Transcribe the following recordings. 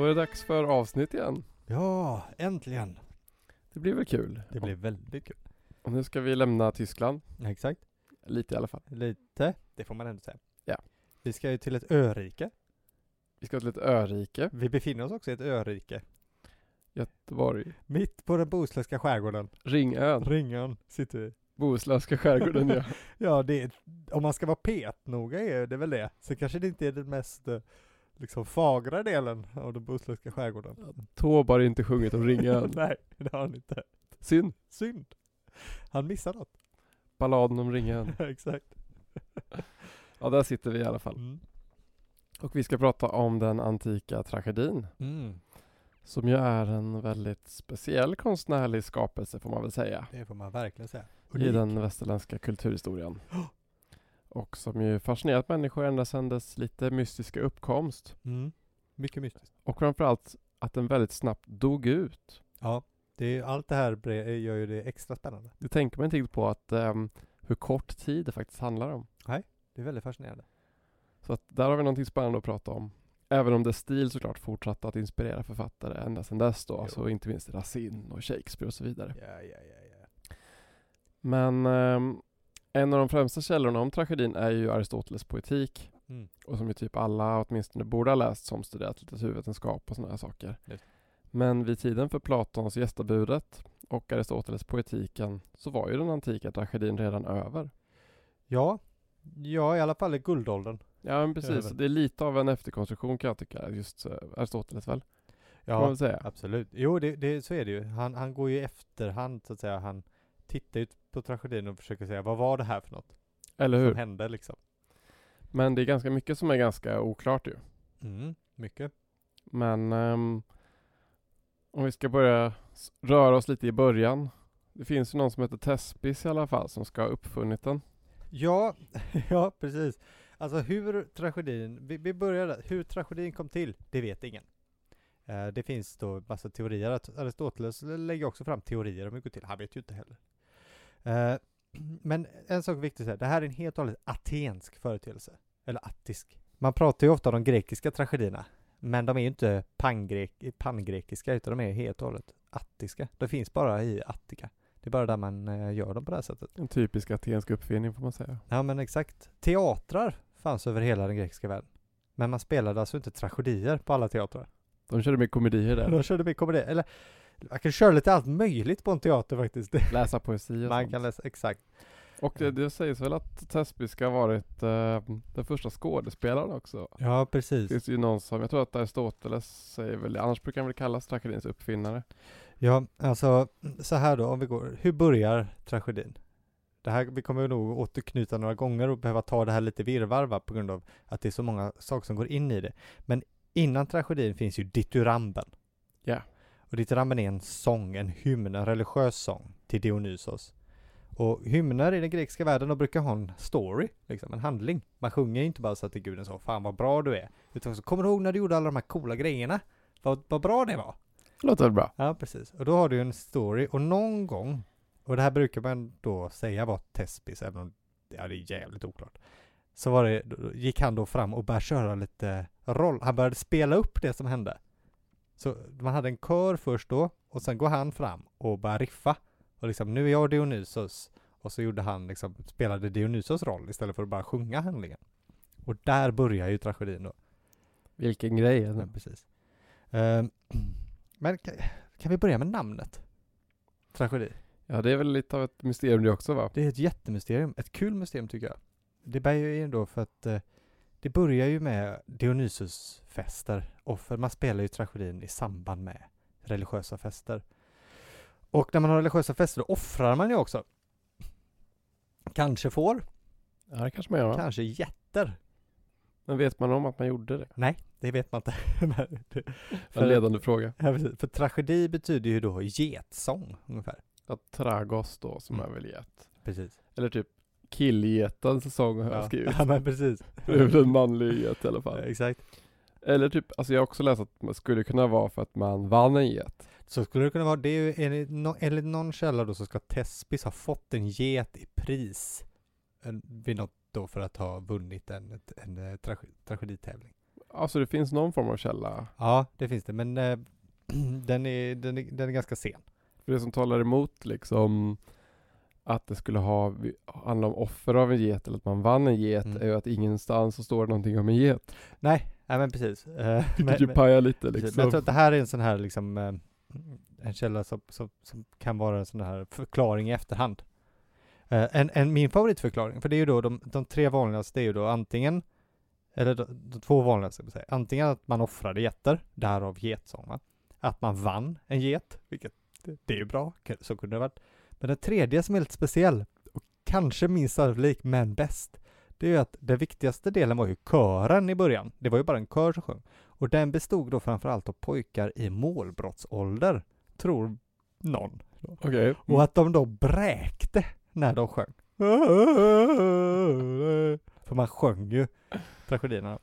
Då är det dags för avsnitt igen. Ja, äntligen. Det blir väl kul? Det blir väldigt kul. Och nu ska vi lämna Tyskland. Exakt. Lite i alla fall. Lite, det får man ändå säga. Ja. Vi ska ju till ett örike. Vi ska till ett örike, Vi befinner oss också i ett örike. Göteborg. Mitt på den bohuslänska skärgården. Ringön. Ringön sitter vi. Bohuslänska skärgården ja. Ja, det är, om man ska vara petnoga är det väl det. Så kanske det inte är den mest eh, liksom fagra delen av den bohuslänska skärgården. Taube har inte sjungit om Ringön. Nej, det har han inte. Synd. Synd. Han missar något. Balladen om Ringön. Exakt. Ja, där sitter vi i alla fall. Mm. Och vi ska prata om den antika tragedin. Mm. Som ju är en väldigt speciell konstnärlig skapelse får man väl säga. Det får man verkligen säga. I Unik. den västerländska kulturhistorien. Och som ju fascinerat människor ända sedan dess lite mystiska uppkomst. Mm. Mycket mystiskt. Och framförallt att den väldigt snabbt dog ut. Ja, det är, allt det här bre- gör ju det extra spännande. Det tänker man inte riktigt på att ehm, hur kort tid det faktiskt handlar om. Det är väldigt fascinerande. Så att där har vi någonting spännande att prata om. Även om dess stil såklart fortsatte att inspirera författare ända sedan dess då. Jo. Alltså inte minst Racine och Shakespeare och så vidare. Ja, ja, ja, ja. Men ehm, en av de främsta källorna om tragedin är ju Aristoteles poetik. Mm. Och som ju typ alla åtminstone borde ha läst som studerat litteraturvetenskap och sådana här saker. Just. Men vid tiden för Platons gästabudet och Aristoteles poetiken så var ju den antika tragedin redan över. Ja, ja, i alla fall i guldåldern. Ja men precis, Över. det är lite av en efterkonstruktion kan jag tycka, just eh, Aristoteles väl? Ja, absolut. Jo, det, det, så är det ju. Han, han går ju efterhand, så att säga. Han tittar ju på tragedin och försöker säga, vad var det här för något Eller som hur? hände liksom? Men det är ganska mycket som är ganska oklart ju. Mm, mycket. Men ehm, om vi ska börja röra oss lite i början. Det finns ju någon som heter Thespis i alla fall som ska ha uppfunnit den. Ja, ja, precis. Alltså hur tragedin, vi, vi börjar där. Hur tragedin kom till, det vet ingen. Eh, det finns då massa teorier. Att Aristoteles lägger också fram teorier om hur det går till. Han vet ju inte heller. Eh, men en sak är viktigt säga. Det här är en helt och hållet atensk företeelse. Eller attisk. Man pratar ju ofta om de grekiska tragedierna. Men de är ju inte pangrek, pangrekiska utan de är helt och hållet attiska. De finns bara i Attika. Det är bara där man eh, gör dem på det här sättet. En typisk atensk uppfinning får man säga. Ja men exakt. Teatrar fanns över hela den grekiska världen. Men man spelade alltså inte tragedier på alla teatrar. De körde med komedier där. De körde mycket komedi. Eller man kan köra lite allt möjligt på en teater faktiskt. Läsa poesi och Man sånt. kan läsa, exakt. Och det, det sägs väl att Thespis ska ha varit eh, den första skådespelaren också. Ja Det precis. finns ju någon som, jag tror att Aristoteles säger väl det, annars brukar han väl kallas tragedins uppfinnare. Ja alltså så här då om vi går. Hur börjar tragedin? Det här, vi kommer nog återknyta några gånger och behöva ta det här lite virrvarr va, på grund av att det är så många saker som går in i det. Men innan tragedin finns ju dithyramben. Ja. Och dithyramben är en sång, en hymn, en religiös sång till Dionysos. Och hymner i den grekiska världen, de brukar ha en story, liksom en handling. Man sjunger inte bara så att guden sa 'Fan vad bra du är' Utan så kommer du ihåg när du gjorde alla de här coola grejerna? Vad, vad bra det var! Låter bra? Ja, precis. Och då har du ju en story och någon gång, och det här brukar man då säga var Tespis, även om ja, det är jävligt oklart. Så var det, gick han då fram och började köra lite roll, han började spela upp det som hände. Så man hade en kör först då, och sen går han fram och börjar riffa. Och liksom, nu är jag Dionysos. Och så gjorde han liksom, spelade Dionysos roll istället för att bara sjunga handlingen. Och där börjar ju tragedin då. Vilken grej. Ja, precis. Ehm, men kan, kan vi börja med namnet? Tragedi. Ja det är väl lite av ett mysterium det också va? Det är ett jättemysterium. Ett kul mysterium tycker jag. Det bär ju in då för att eh, det börjar ju med Dionysus-fester. Och för man spelar ju tragedin i samband med religiösa fester. Och när man har religiösa fester då offrar man ju också. Kanske får, Ja det kanske man gör kanske getter. Men vet man om att man gjorde det? Nej, det vet man inte. Det- En ledande fråga. Ja. För tragedi betyder ju då getsång ungefär. Att Tragos då som Mm. är väl get. Precis. Eller typ Killgetens säsong har jag Ja. skrivit. Ja men precis. Det är väl en manlig get i alla fall. exakt. Eller typ, alltså jag har också läst att man skulle kunna vara för att man vann en get. Så skulle det kunna vara, det är ju enligt, no, enligt någon källa då så ska Tespis ha fått en get i pris. En, vid något då för att ha vunnit en, en, en trage, trageditävling. Alltså det finns någon form av källa. Ja, det finns det, men eh, den, är, den, är, den är ganska sen. För det som talar emot liksom att det skulle ha, handla om offer av en get eller att man vann en get Mm. är ju att ingenstans så står det någonting om en get. Nej, nej men precis. Eh, Vilket ju pajar lite liksom. Men jag tror att det här är en sån här liksom eh, en källa som, som, som kan vara en sån här förklaring i efterhand. Eh, en, en, min favoritförklaring, för det är ju då de, de tre vanligaste är ju då antingen, eller de, de två vanligaste, säga, antingen att man offrade getter, därav getsång va? Att man vann en get, vilket det, det är ju bra, så kunde det varit. Men den tredje som är lite speciell, och kanske minst sannolikt, men bäst, det är ju att den viktigaste delen var ju kören i början. Det var ju bara en kör som sjöng. Och den bestod då framförallt av pojkar i målbrottsålder, tror någon. Okej. Och att de då bräkte när de sjöng. För man sjöng ju tragedierna.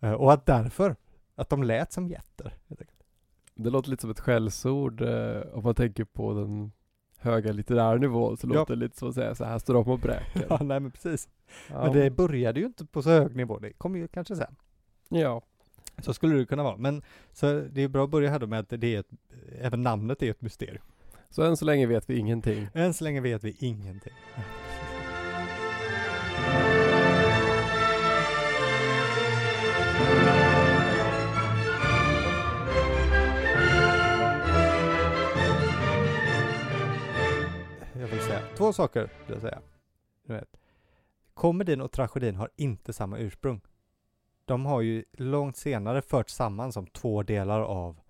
Eh, Och att därför, att de lät som enkelt. Det låter lite som ett skällsord eh, om man tänker på den höga litterära nivån så Ja. låter det lite som att säga så här står de och bräker. Ja, nej men precis. Ja. Men det började ju inte på så hög nivå, det kommer ju kanske sen. ja. Så skulle det kunna vara. Men så det är bra att börja här då med att det är ett, även namnet är ett mysterium. Så än så länge vet vi ingenting. Än så länge vet vi ingenting. Två saker, vill jag säga. Du vet. Komedin och tragedin har inte samma ursprung. De har ju långt senare förts samman som två delar av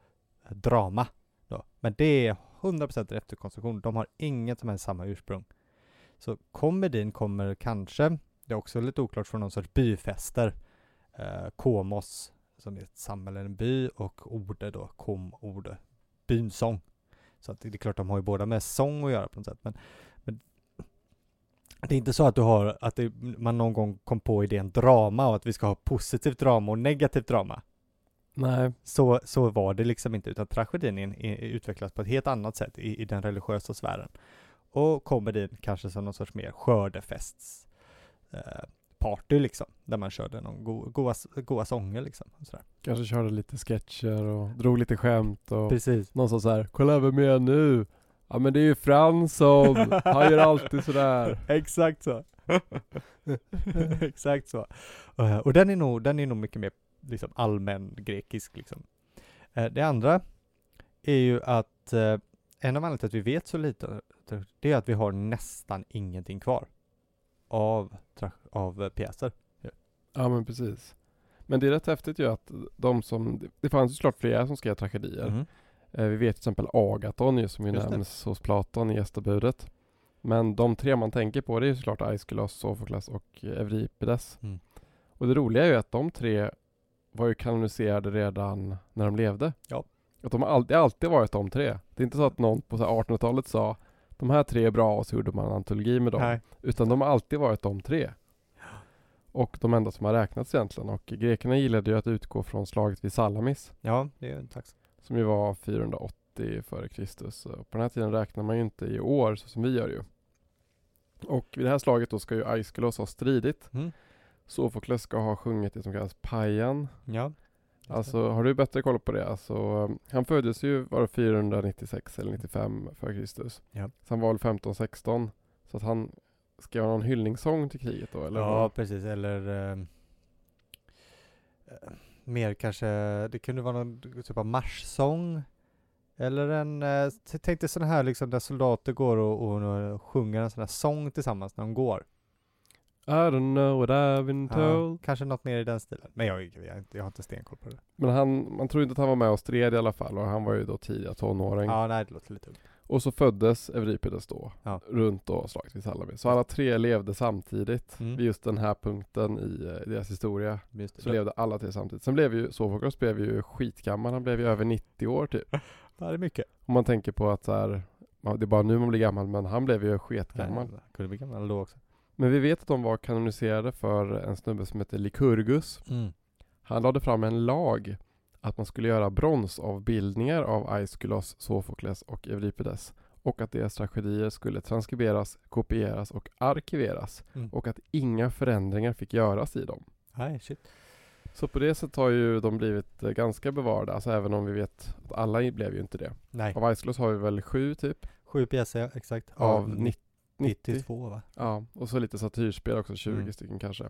drama. Då. Men det är 100% efterkonstruktion. De har inget som helst samma ursprung. Så komedin kommer kanske, det är också lite oklart, från någon sorts byfester. Eh, Komos, som är ett samhälle, en by, och Orde då, kom Orde, bynsång. Så att det är klart, de har ju båda med sång att göra på något sätt. Men det är inte så att du har, att det, man någon gång kom på idén drama och att vi ska ha positivt drama och negativt drama. Nej. Så, så var det liksom inte, utan tragedin är, är, utvecklas på ett helt annat sätt i, i den religiösa sfären. Och komedin kanske som någon sorts mer skördefests eh, party liksom, där man körde någon go, goa, goa sånger liksom. Sådär. Kanske körde lite sketcher och drog lite skämt och Precis. någon sa så här, kolla vem är jag nu? Ja men det är ju Fransson, han gör alltid sådär. Exakt så. Exakt så. Eh, och den är nog, den är nog mycket mer liksom allmän grekisk liksom. Eh, det andra är ju att eh, en av anledningarna till att vi vet så lite, det är att vi har nästan ingenting kvar av, av pjäser. Ja men precis. Men det är rätt häftigt ju att de som, det fanns ju såklart flera som skrev tragedier. Mhm. Eh, Vi vet till exempel Agaton ju som ju Just det. nämns hos Platon i gästabudet. Men de tre man tänker på det är ju såklart Aeschylus, Sofokles och Euripides. Mm. Och det roliga är ju att de tre var ju kanoniserade redan när de levde. Ja. Att de har alltid, alltid varit de tre. Det är inte så att någon på så här 1800-talet sa de här tre är bra och så gjorde man en antologi med dem. Nej. Utan de har alltid varit de tre. Och de enda som har räknats egentligen. Och grekerna gillade ju att utgå från slaget vid Salamis. Ja, det är en tax. Som ju var 480 före Kristus. På den här tiden räknar man ju inte i år så som vi gör ju. Och vid det här slaget då ska ju Aeschylus ha stridit. Mm. Sofokles ska ha sjungit det som kallas Pajan. Ja. Alltså har du bättre koll på det? Alltså, um, han föddes ju var det 496 eller 95 före Kristus. Ja. Så han var väl 15-16. Så att han skrev någon hyllningssång till kriget då eller? ja, vad? precis. Eller eh, mer kanske, det kunde vara någon typ av marschsång. Eller en, eh, tänk dig sådana här liksom där soldater går och, och, och sjunger en sån här sång tillsammans när de går. I don't know what I've been Ja, told. kanske något mer i den stilen. Men jag, jag, jag, jag har inte stenkoll på det. Men han, man tror inte att han var med och stred i alla fall och han var ju då tidiga tonåring. Ja, nej det låter lite ungt. Och så föddes Euripides då, Ja. runt då slaget vid Salamis. Så alla tre levde samtidigt Mm. vid just den här punkten i eh, deras historia. Så levde alla tre samtidigt. Sen blev ju Sofokles blev ju skitgammal, han blev ju över 90 år typ. Det är mycket. Om man tänker på att så här, det är bara nu man blir gammal men han blev ju sketgammal. Nej, kunde bli gammal då också. Men vi vet att de var kanoniserade för en snubbe som heter Lycurgus. Mm. Han lade fram en lag att man skulle göra bronsavbildningar av Aeschylus, Sofokles och Euripides och att deras tragedier skulle transkriberas, kopieras och arkiveras Mm. och att inga förändringar fick göras i dem. Nej, shit. Så på det sättet har ju de blivit eh, ganska bevarade, alltså även om vi vet att alla blev ju inte det. Nej, Av Iceloss har vi väl sju typ, sju pjäser, exakt. av 90. 92 va? Ja, och så lite satyrspel också, 20 Mm. stycken kanske.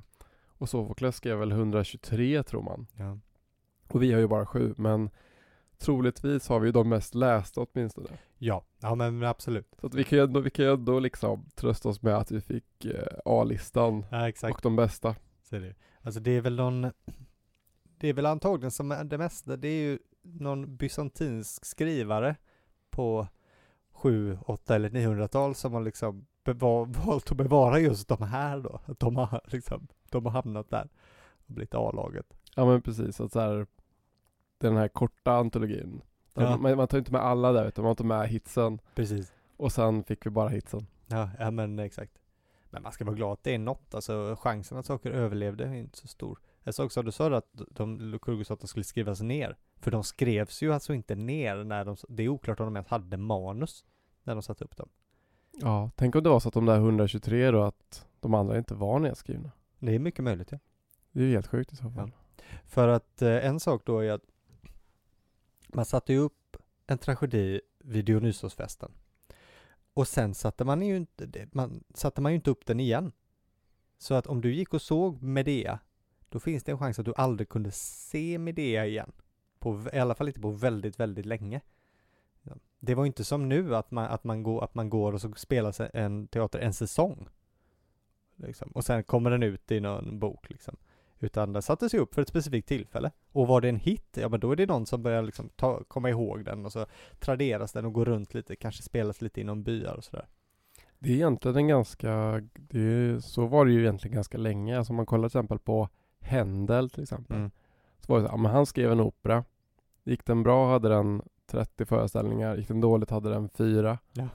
Och Sofokles skrev väl 123 tror man. Ja. Och vi har ju bara sju, men troligtvis har vi ju de mest lästa åtminstone. Ja, ja men absolut. Så att vi kan ju ändå, vi kan ju ändå liksom trösta oss med att vi fick eh, A-listan Ja, och de bästa. Så är det. Alltså det är väl någon, det är väl antagligen som är det mesta, det är ju någon bysantinsk skrivare på 7, 8 eller 900-tal som har liksom valt att bevara just de här då. Att de har liksom, de har hamnat där och blivit A-laget. Ja men precis, att så här, den här korta antologin. Ja. man, man tar inte med alla där utan man tar med hitsen. Precis. Och sen fick vi bara hitsen. Ja, ja men exakt. Men man ska vara glad att det är något, alltså chansen att saker överlevde är inte så stor. Jag sa också, du sa att de de skulle skrivas ner. För de skrevs ju alltså inte ner när de, det är oklart om de ens hade manus när de satte upp dem. Ja, tänk om det var så att de där 123 då, att de andra inte var nedskrivna. Det är mycket möjligt ja. Det är ju helt sjukt i så fall. För att eh, en sak då är att man satte ju upp en tragedi vid Dionysosfesten. Och sen satte man ju inte, man, satte man ju inte upp den igen. Så att om du gick och såg Medea, då finns det en chans att du aldrig kunde se Medea igen. På, I alla fall inte på väldigt, väldigt länge. Det var ju inte som nu att man, att man, går, att man går och så spelar sig en teater en säsong. Liksom. Och sen kommer den ut i någon bok liksom. Utan den sattes ju upp för ett specifikt tillfälle. Och var det en hit, ja men då är det någon som börjar liksom ta, komma ihåg den och så traderas den och går runt lite, kanske spelas lite inom byar och sådär. Det är egentligen en ganska, det är, så var det ju egentligen ganska länge. Alltså om man kollar till exempel på Händel till exempel. Mm. Så var det så, ja, men han skrev en opera. Gick den bra hade den 30 föreställningar, gick den dåligt hade den 4. Ja.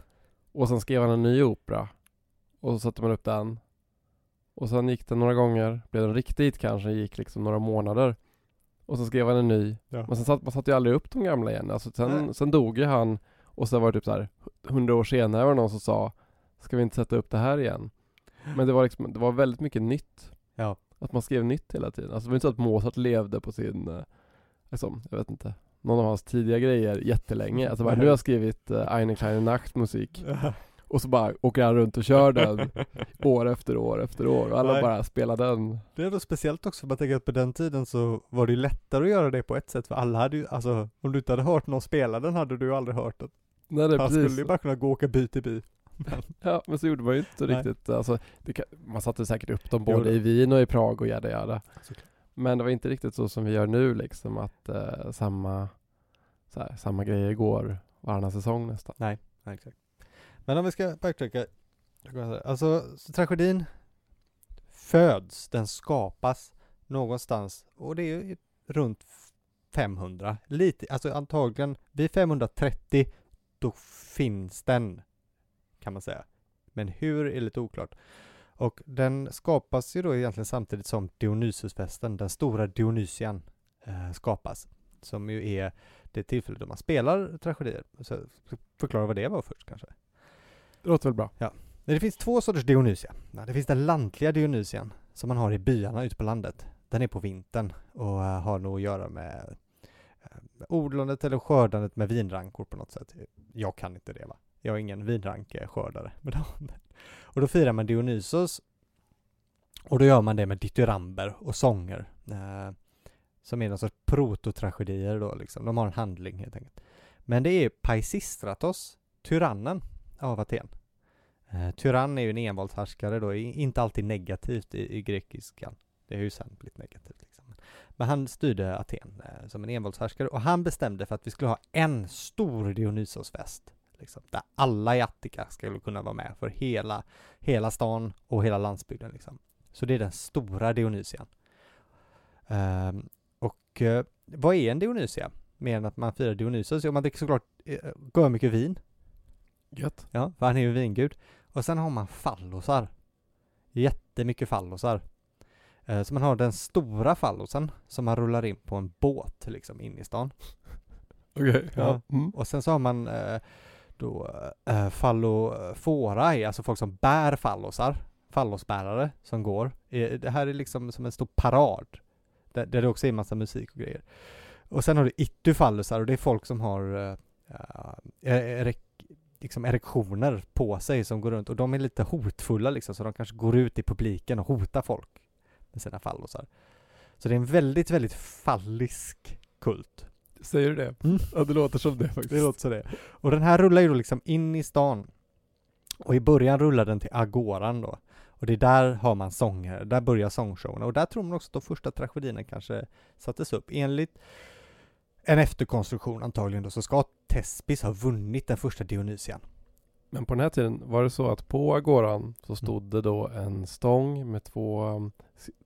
Och sen skrev han en ny opera. Och så satte man upp den. Och sen gick den några gånger, blev den riktigt kanske, gick liksom några månader. Och så skrev han en ny. Ja. Men sen satt, man satte ju aldrig upp de gamla igen. Alltså sen, sen dog ju han. Och sen var det typ så här, hundra år senare var det någon som sa Ska vi inte sätta upp det här igen? Men det var liksom, det var väldigt mycket nytt. Ja. Att man skrev nytt hela tiden. Alltså det var inte så att Mozart levde på sin, eh, liksom, jag vet inte, någon av hans tidiga grejer jättelänge. Alltså bara, nu har jag skrivit uh, Eine kleine Nachtmusik. Och så bara åker han runt och kör den år efter år efter år. Och alla Nej. bara spelar den. Det är då speciellt också, för man tänker att på den tiden så var det ju lättare att göra det på ett sätt, för alla hade ju, alltså om du inte hade hört någon spela den hade du ju aldrig hört den. Nej, det Han precis. skulle ju bara kunna gå och åka by till by. Ja, men så gjorde man ju inte Nej. riktigt. Alltså, kan, man satte säkert upp dem både i Wien och i Prag och jada jada. Men det var inte riktigt så som vi gör nu liksom att eh, samma, så här, samma grejer går varannan säsong nästan. Ja, exakt. Men om vi ska backtracka, alltså tragedin föds, den skapas någonstans och det är ju runt 500, lite, alltså antagligen vid 530 då finns den kan man säga. Men hur är lite oklart. Och den skapas ju då egentligen samtidigt som Dionysusfesten, den stora Dionysian, eh, skapas. Som ju är det tillfälle då man spelar tragedier. Så förklara vad det var först kanske. Det låter väl bra? Nej, Det finns två sorters Dionysia. Det finns den lantliga Dionysian som man har i byarna ute på landet. Den är på vintern och eh, har nog att göra med eh, odlandet eller skördandet med vinrankor på något sätt. Jag kan inte det va. Jag är ingen vinrankeskördare. Och då firar man Dionysos och då gör man det med dithyramber och sånger. Eh, som är någon sorts prototragedier då liksom. De har en handling helt enkelt. Men det är Paisistratos, tyrannen av Aten. Eh, tyrann är ju en envåldshärskare då, inte alltid negativt i, i grekiskan. Det har ju sen blivit negativt. Liksom. Men han styrde Aten eh, som en envåldshärskare och han bestämde för att vi skulle ha en stor Dionysosfest. Liksom, där alla i Attika skulle kunna vara med för hela, hela stan och hela landsbygden. Liksom. Så det är den stora Dionysian. Ehm, och eh, vad är en Dionysia? Mer än att man firar Dionysos? Jo, man dricker såklart eh, mycket vin. Gött. Ja, för han är ju vingud. Och sen har man fallosar. Jättemycket fallosar. Eh, Så man har den stora fallosen som man rullar in på en båt liksom in i stan. Okej. Ja. ja. Mm. Och sen så har man eh, då eh, falloforai, alltså folk som bär fallosar. Fallosbärare som går. Eh, Det här är liksom som en stor parad. där, där det också är massa musik och grejer. Och sen har du ittyfallusar och det är folk som har erek, liksom erektioner på sig som går runt och de är lite hotfulla liksom så de kanske går ut i publiken och hotar folk med sina fallusar. Så det är en väldigt, väldigt fallisk kult. Säger du det? Mm. Ja, det låter som det faktiskt. Det låter så det. Och den här rullar ju då liksom in i stan. Och i början rullar den till Agoran då. Och det är där har man sånger, där börjar sångshowerna. Och där tror man också att de första tragedierna kanske sattes upp. Enligt en efterkonstruktion antagligen då, så ska Tespis ha vunnit den första Dionysian. Men på den här tiden var det så att på agoran så stod det då en stång med två, um,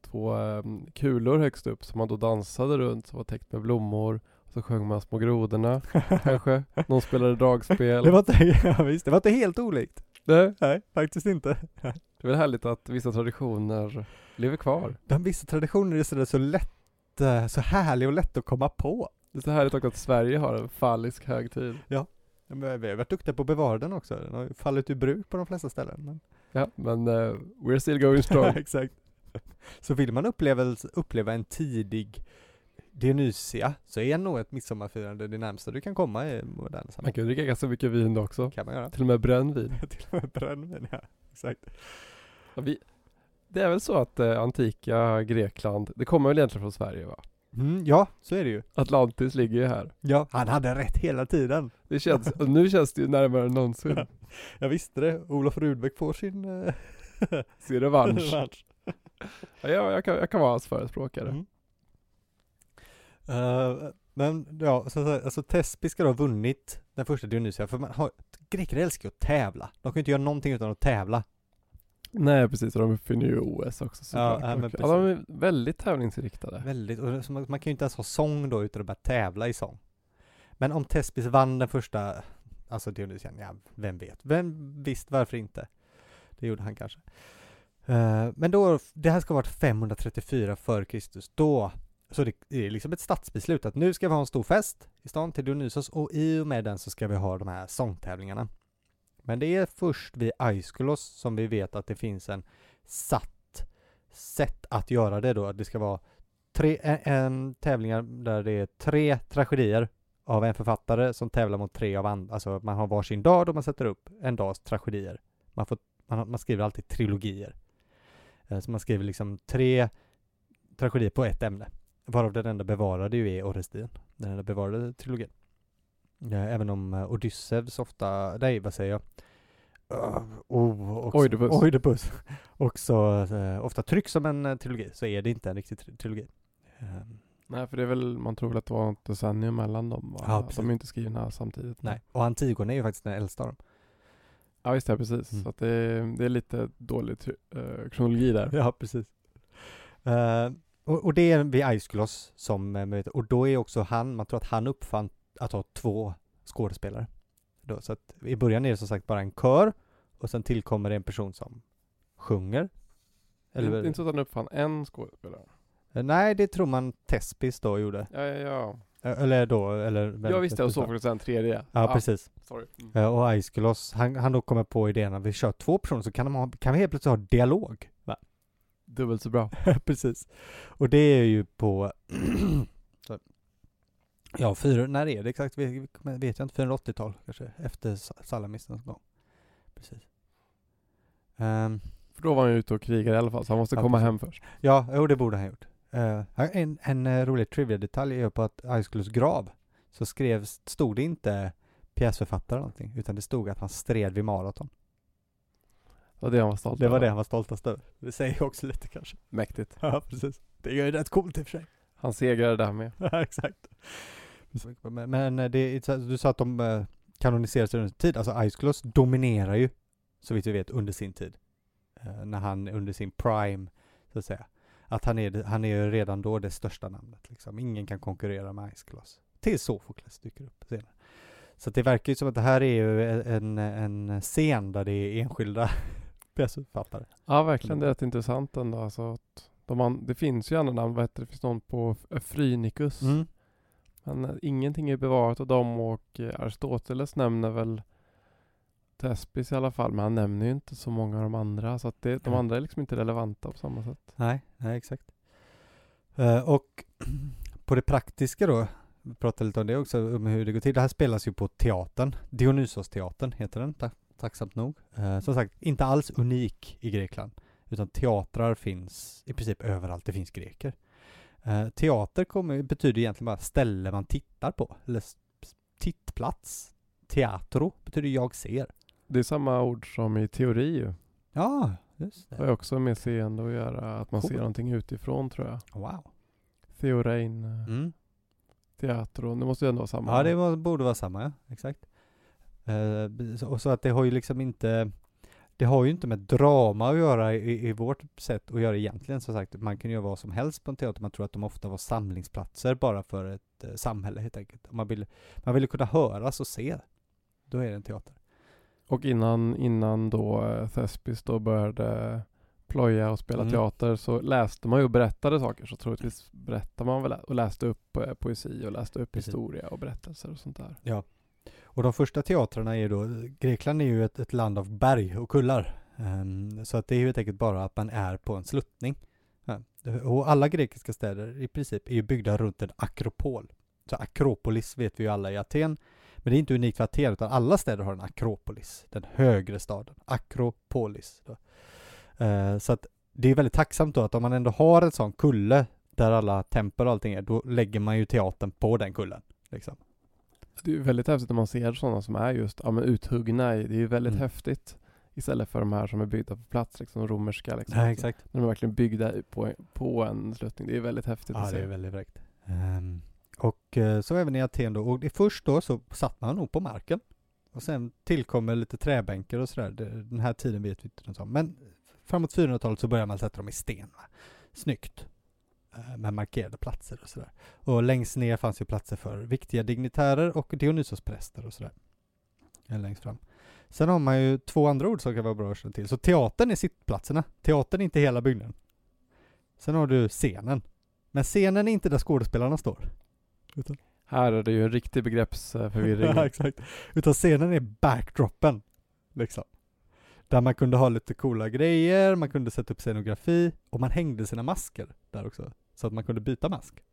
två um, kulor högst upp som man då dansade runt som var täckt med blommor. Och så sjöng man Små grodorna kanske. Någon spelade dragspel. Det var inte, ja, visst, det var inte helt olikt. Nej. Nej, faktiskt inte. Det är väl härligt att vissa traditioner lever kvar. De vissa traditioner är sådär så lätt, eh, så härliga och lätt att komma på. Det är så härligt också att Sverige har en fallisk högtid. Ja, men vi har varit duktiga på att bevara den också. Den har ju fallit ur bruk på de flesta ställen. Men... Ja, men uh, we're still going strong. Exakt. Så vill man uppleva, uppleva en tidig Dionysia så är nog ett midsommarfirande det närmsta du kan komma i modern samhälle. Man kan dricka ganska mycket vin också. kan man göra. Till och med brännvin. Till och med brännvin, ja. Exakt. Ja, vi, det är väl så att eh, antika Grekland, det kommer väl egentligen från Sverige va? Mm, ja, så är det ju. Atlantis ligger ju här. Ja, han hade rätt hela tiden. Det känns, och nu känns det ju närmare än någonsin. Ja. Jag visste det. Olof Rudbeck får sin uh, Sin revansch. revansch. Ja, jag, kan, jag kan vara hans förespråkare. Mm. Uh, men ja, så, så, alltså Tespi ska då ha vunnit den första Dionysia, för man har, greker älskar ju att tävla. De kan ju inte göra någonting utan att tävla. Nej precis, och de uppfinner ju OS också såklart. ja, ja, de är väldigt tävlingsinriktade. Väldigt, och man, man kan ju inte ens ha sång då utan att börja tävla i sång. Men om Tespis vann den första, alltså Dionysian, ja, vem vet? Vem visst, varför inte? Det gjorde han kanske. Eh, men då, det här ska ha varit 534 före Kristus, då, så det, det är liksom ett statsbeslut att nu ska vi ha en stor fest i stan till Dionysos och i och med den så ska vi ha de här sångtävlingarna. Men det är först vid Aiskulos som vi vet att det finns en satt sätt att göra det då, att det ska vara tre, en, en tävlingar där det är tre tragedier av en författare som tävlar mot tre av andra, alltså man har varsin dag då man sätter upp en dags tragedier. Man, får, man, man skriver alltid trilogier. Eh, så man skriver liksom tre tragedier på ett ämne. Varav den enda bevarade ju är Orestien, den enda bevarade trilogin. Eh, Även om eh, Odysseus ofta, nej vad säger jag? Uh, oh, också, Oidipus. Oidipus. också eh, ofta trycks som en eh, trilogi, så är det inte en riktig tri- trilogi. Ehm, Nej för det är väl, man tror väl att det var ett decennium mellan dem va? Ja, precis. De är inte skrivna samtidigt. nej, och Antigone är ju faktiskt den äldsta av dem. Ja visst ja, precis. Mm. Så att det, är, det är lite dålig uh, kronologi där. Ja, precis. Eh, och, och det är vid Aiskulos som, eh, och då är också han, man tror att han uppfann att ha två skådespelare. Då, så att i början är det som sagt bara en kör och sen tillkommer det en person som sjunger. Eller, Eller, inte så att han uppfann en skådespelare. Eh, nej, det tror man Tespis då gjorde. Ja, ja, ja. Eh, Eller då, eller... Jag visste och så säga en tredje. Ja, precis. Sorry. Mm. Eh, Och Aiskulos, han, han då kommer på idén att vi kör två personer så kan, de ha, kan vi helt plötsligt ha dialog. Va? Dubbelt så bra. Precis. Och det är ju på. Ja, fyra, när är det exakt? Vi- vi- Vet jag inte, 480-tal kanske, efter Sa- Salamistens gång. Precis. Ehm, För då var han ute och krigade i alla fall, så han måste Ja, komma precis. hem först. ja, jo det borde han ha gjort. Eh, en en eh, rolig trivia-detalj är på att Aiskulus grav så skrevs, stod det inte pjäsförfattare eller någonting, utan det stod att han stred vid maraton. Det var det han var stolt Det var över. det han var stoltast över. Det säger också lite kanske. Mäktigt. Ja, precis. Det är ju rätt coolt i och för sig. Han segrade där med. Ja, exakt. Men, men eh, det, du sa att de eh, kanoniserades under sin tid. Alltså Aiskulos dominerar ju, så vitt vi vet, under sin tid. Eh, När han under sin prime, så att säga. Att han är, han är ju redan då det största namnet liksom. Ingen kan konkurrera med Aiskulos. Tills Sofokles dyker upp senare. Så det verkar ju som att det här är ju en, en scen där det är enskilda pjäsförfattare. Ja verkligen, det är rätt intressant ändå. Alltså att de an- det finns ju andra namn, vad heter det, finns någon på Phrynicus. Mm. Men eh, ingenting är bevarat av dem och eh, Aristoteles nämner väl Thespis i alla fall, men han nämner ju inte så många av de andra. Så att det, de andra är liksom inte relevanta på samma sätt. Nej, nej exakt. Eh, och på det praktiska då, vi pratade lite om det också, om hur det går till. Det här spelas ju på teatern, Dionysos-teatern heter den, ta tacksamt nog. Eh, som sagt, inte alls unik i Grekland, utan teatrar finns i princip överallt det finns greker. Eh, teater kommer, betyder egentligen bara ställe man tittar på, eller tittplats. Teatro betyder jag ser. Det är samma ord som i teori ju. Ja, just Det har ju också med seende att göra, att man Cool. ser någonting utifrån tror jag. Wow. Theorein, eh, Mm. teatro, det måste ju ändå vara samma. Ja, det borde vara samma, ja. Exakt. Eh, och så att det har ju liksom inte det har ju inte med drama att göra i, i vårt sätt att göra egentligen. Som sagt, man kan ju göra vad som helst på en teater. Man tror att de ofta var samlingsplatser bara för ett eh, samhälle helt enkelt. Man vill, man vill kunna höras och se. Då är det en teater. Och innan, innan då eh, Thespis då började ploja och spela Mm. teater så läste man ju och berättade saker. Så troligtvis berättade man väl och läste upp eh, poesi och läste upp Precis. historia och berättelser och sånt där. Och de första teatrarna är ju då, Grekland är ju ett, ett land av berg och kullar. Um, så att det är ju helt enkelt bara att man är på en sluttning. Ja. Och alla grekiska städer i princip är ju byggda runt en akropol. Så Akropolis vet vi ju alla i Aten. Men det är inte unikt för Aten utan alla städer har en akropolis. Den högre staden. Akropolis. Då. Ehm, så att det är väldigt tacksamt då att om man ändå har en sån kulle där alla tempel och allting är, då lägger man ju teatern på den kullen. Liksom. Det är väldigt häftigt när man ser sådana som är just ja, men uthuggna i. Det är ju väldigt Mm. häftigt. Istället för de här som är byggda på plats, liksom romerska liksom. Nej, exakt. När de är verkligen byggda på, på en sluttning. Det är väldigt häftigt Ja, att det är se. väldigt fräckt. Ehm, och eh, så även i Aten då. Och det, först då så satt man nog på marken. Och sen tillkommer lite träbänkar och sådär. Den här tiden vet vi inte något om. Men framåt 400-talet så börjar man sätta dem i sten. Va? Snyggt. Eh, Med markerade platser och sådär. Och längst ner fanns ju platser för viktiga dignitärer och Dionysospräster och sådär. Eh, Längst fram. Sen har man ju två andra ord som kan vara bra att känna till. Så teatern är sittplatserna. Teatern är inte hela byggnaden. Sen har du scenen. Men scenen är inte där skådespelarna står. Utan, Här är det ju en riktig begreppsförvirring. ja, exakt. Utan scenen är backdroppen. Liksom. Där man kunde ha lite coola grejer, man kunde sätta upp scenografi och man hängde sina masker där också. Så att man kunde byta mask.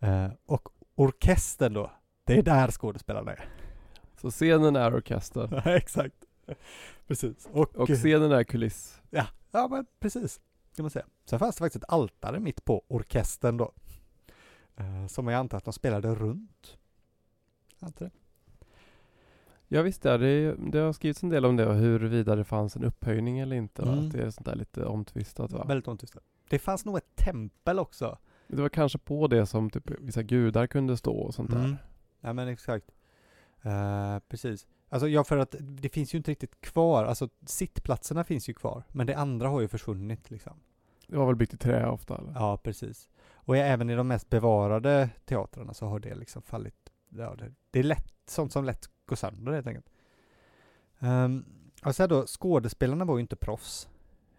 Eh, och orkestern då, det är där skådespelarna är. Så scenen är orkester. Ja, exakt. Precis. Och, Och scenen är kuliss. ja, ja, men precis. Kan man säga. Sen fanns det faktiskt ett altare mitt på orkestern då. Eh, som jag antar att de spelade runt. Antar det. Ja visst är det, det har skrivits en del om det och huruvida det fanns en upphöjning eller inte. Mm. Att det är sånt där lite omtvistat va? Väldigt omtvistat. Det fanns nog ett tempel också. Det var kanske på det som typ vissa gudar kunde stå och sånt där. Mm. Ja men exakt. Eh, precis. Alltså ja för att det finns ju inte riktigt kvar, alltså sittplatserna finns ju kvar, men det andra har ju försvunnit liksom. Det var väl byggt i trä ofta eller? Ja precis. Och även i de mest bevarade teatrarna så har det liksom fallit, ja det, det är lätt, sånt som lätt går sönder helt enkelt. Um, och sen då, skådespelarna var ju inte proffs,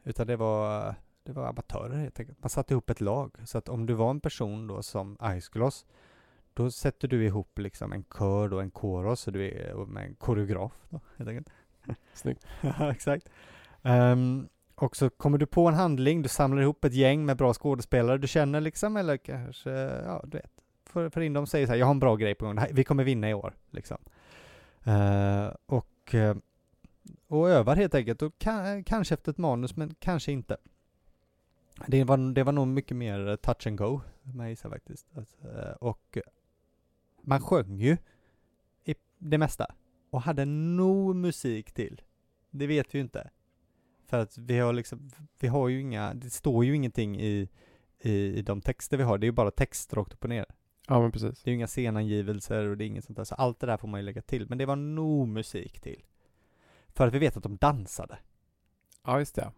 utan det var, det var amatörer helt enkelt. Man satte ihop ett lag, så att om du var en person då som Aeschylus, då sätter du ihop liksom en kör då, en koros, så du är och med en koreograf då, helt enkelt. Snyggt. Ja, exakt. Ehm, och så kommer du på en handling, du samlar ihop ett gäng med bra skådespelare du känner liksom, eller kanske, ja du vet, för, för in dem säger så här, jag har en bra grej på gång, vi kommer vinna i år, liksom. Eh, och, eh, och övar helt enkelt, och kan, kanske efter ett manus, men kanske inte. Det var, det var nog mycket mer touch and go, jag gissar faktiskt. Alltså, och man sjöng ju i det mesta, och hade nog musik till. Det vet vi ju inte. För att vi har liksom, vi har ju inga, det står ju ingenting i, i, i de texter vi har, det är ju bara text rakt upp och ner. Ja men precis. Det är ju inga scenangivelser och det är inget sånt där, så allt det där får man ju lägga till. Men det var nog musik till. För att vi vet att de dansade. Ja just det.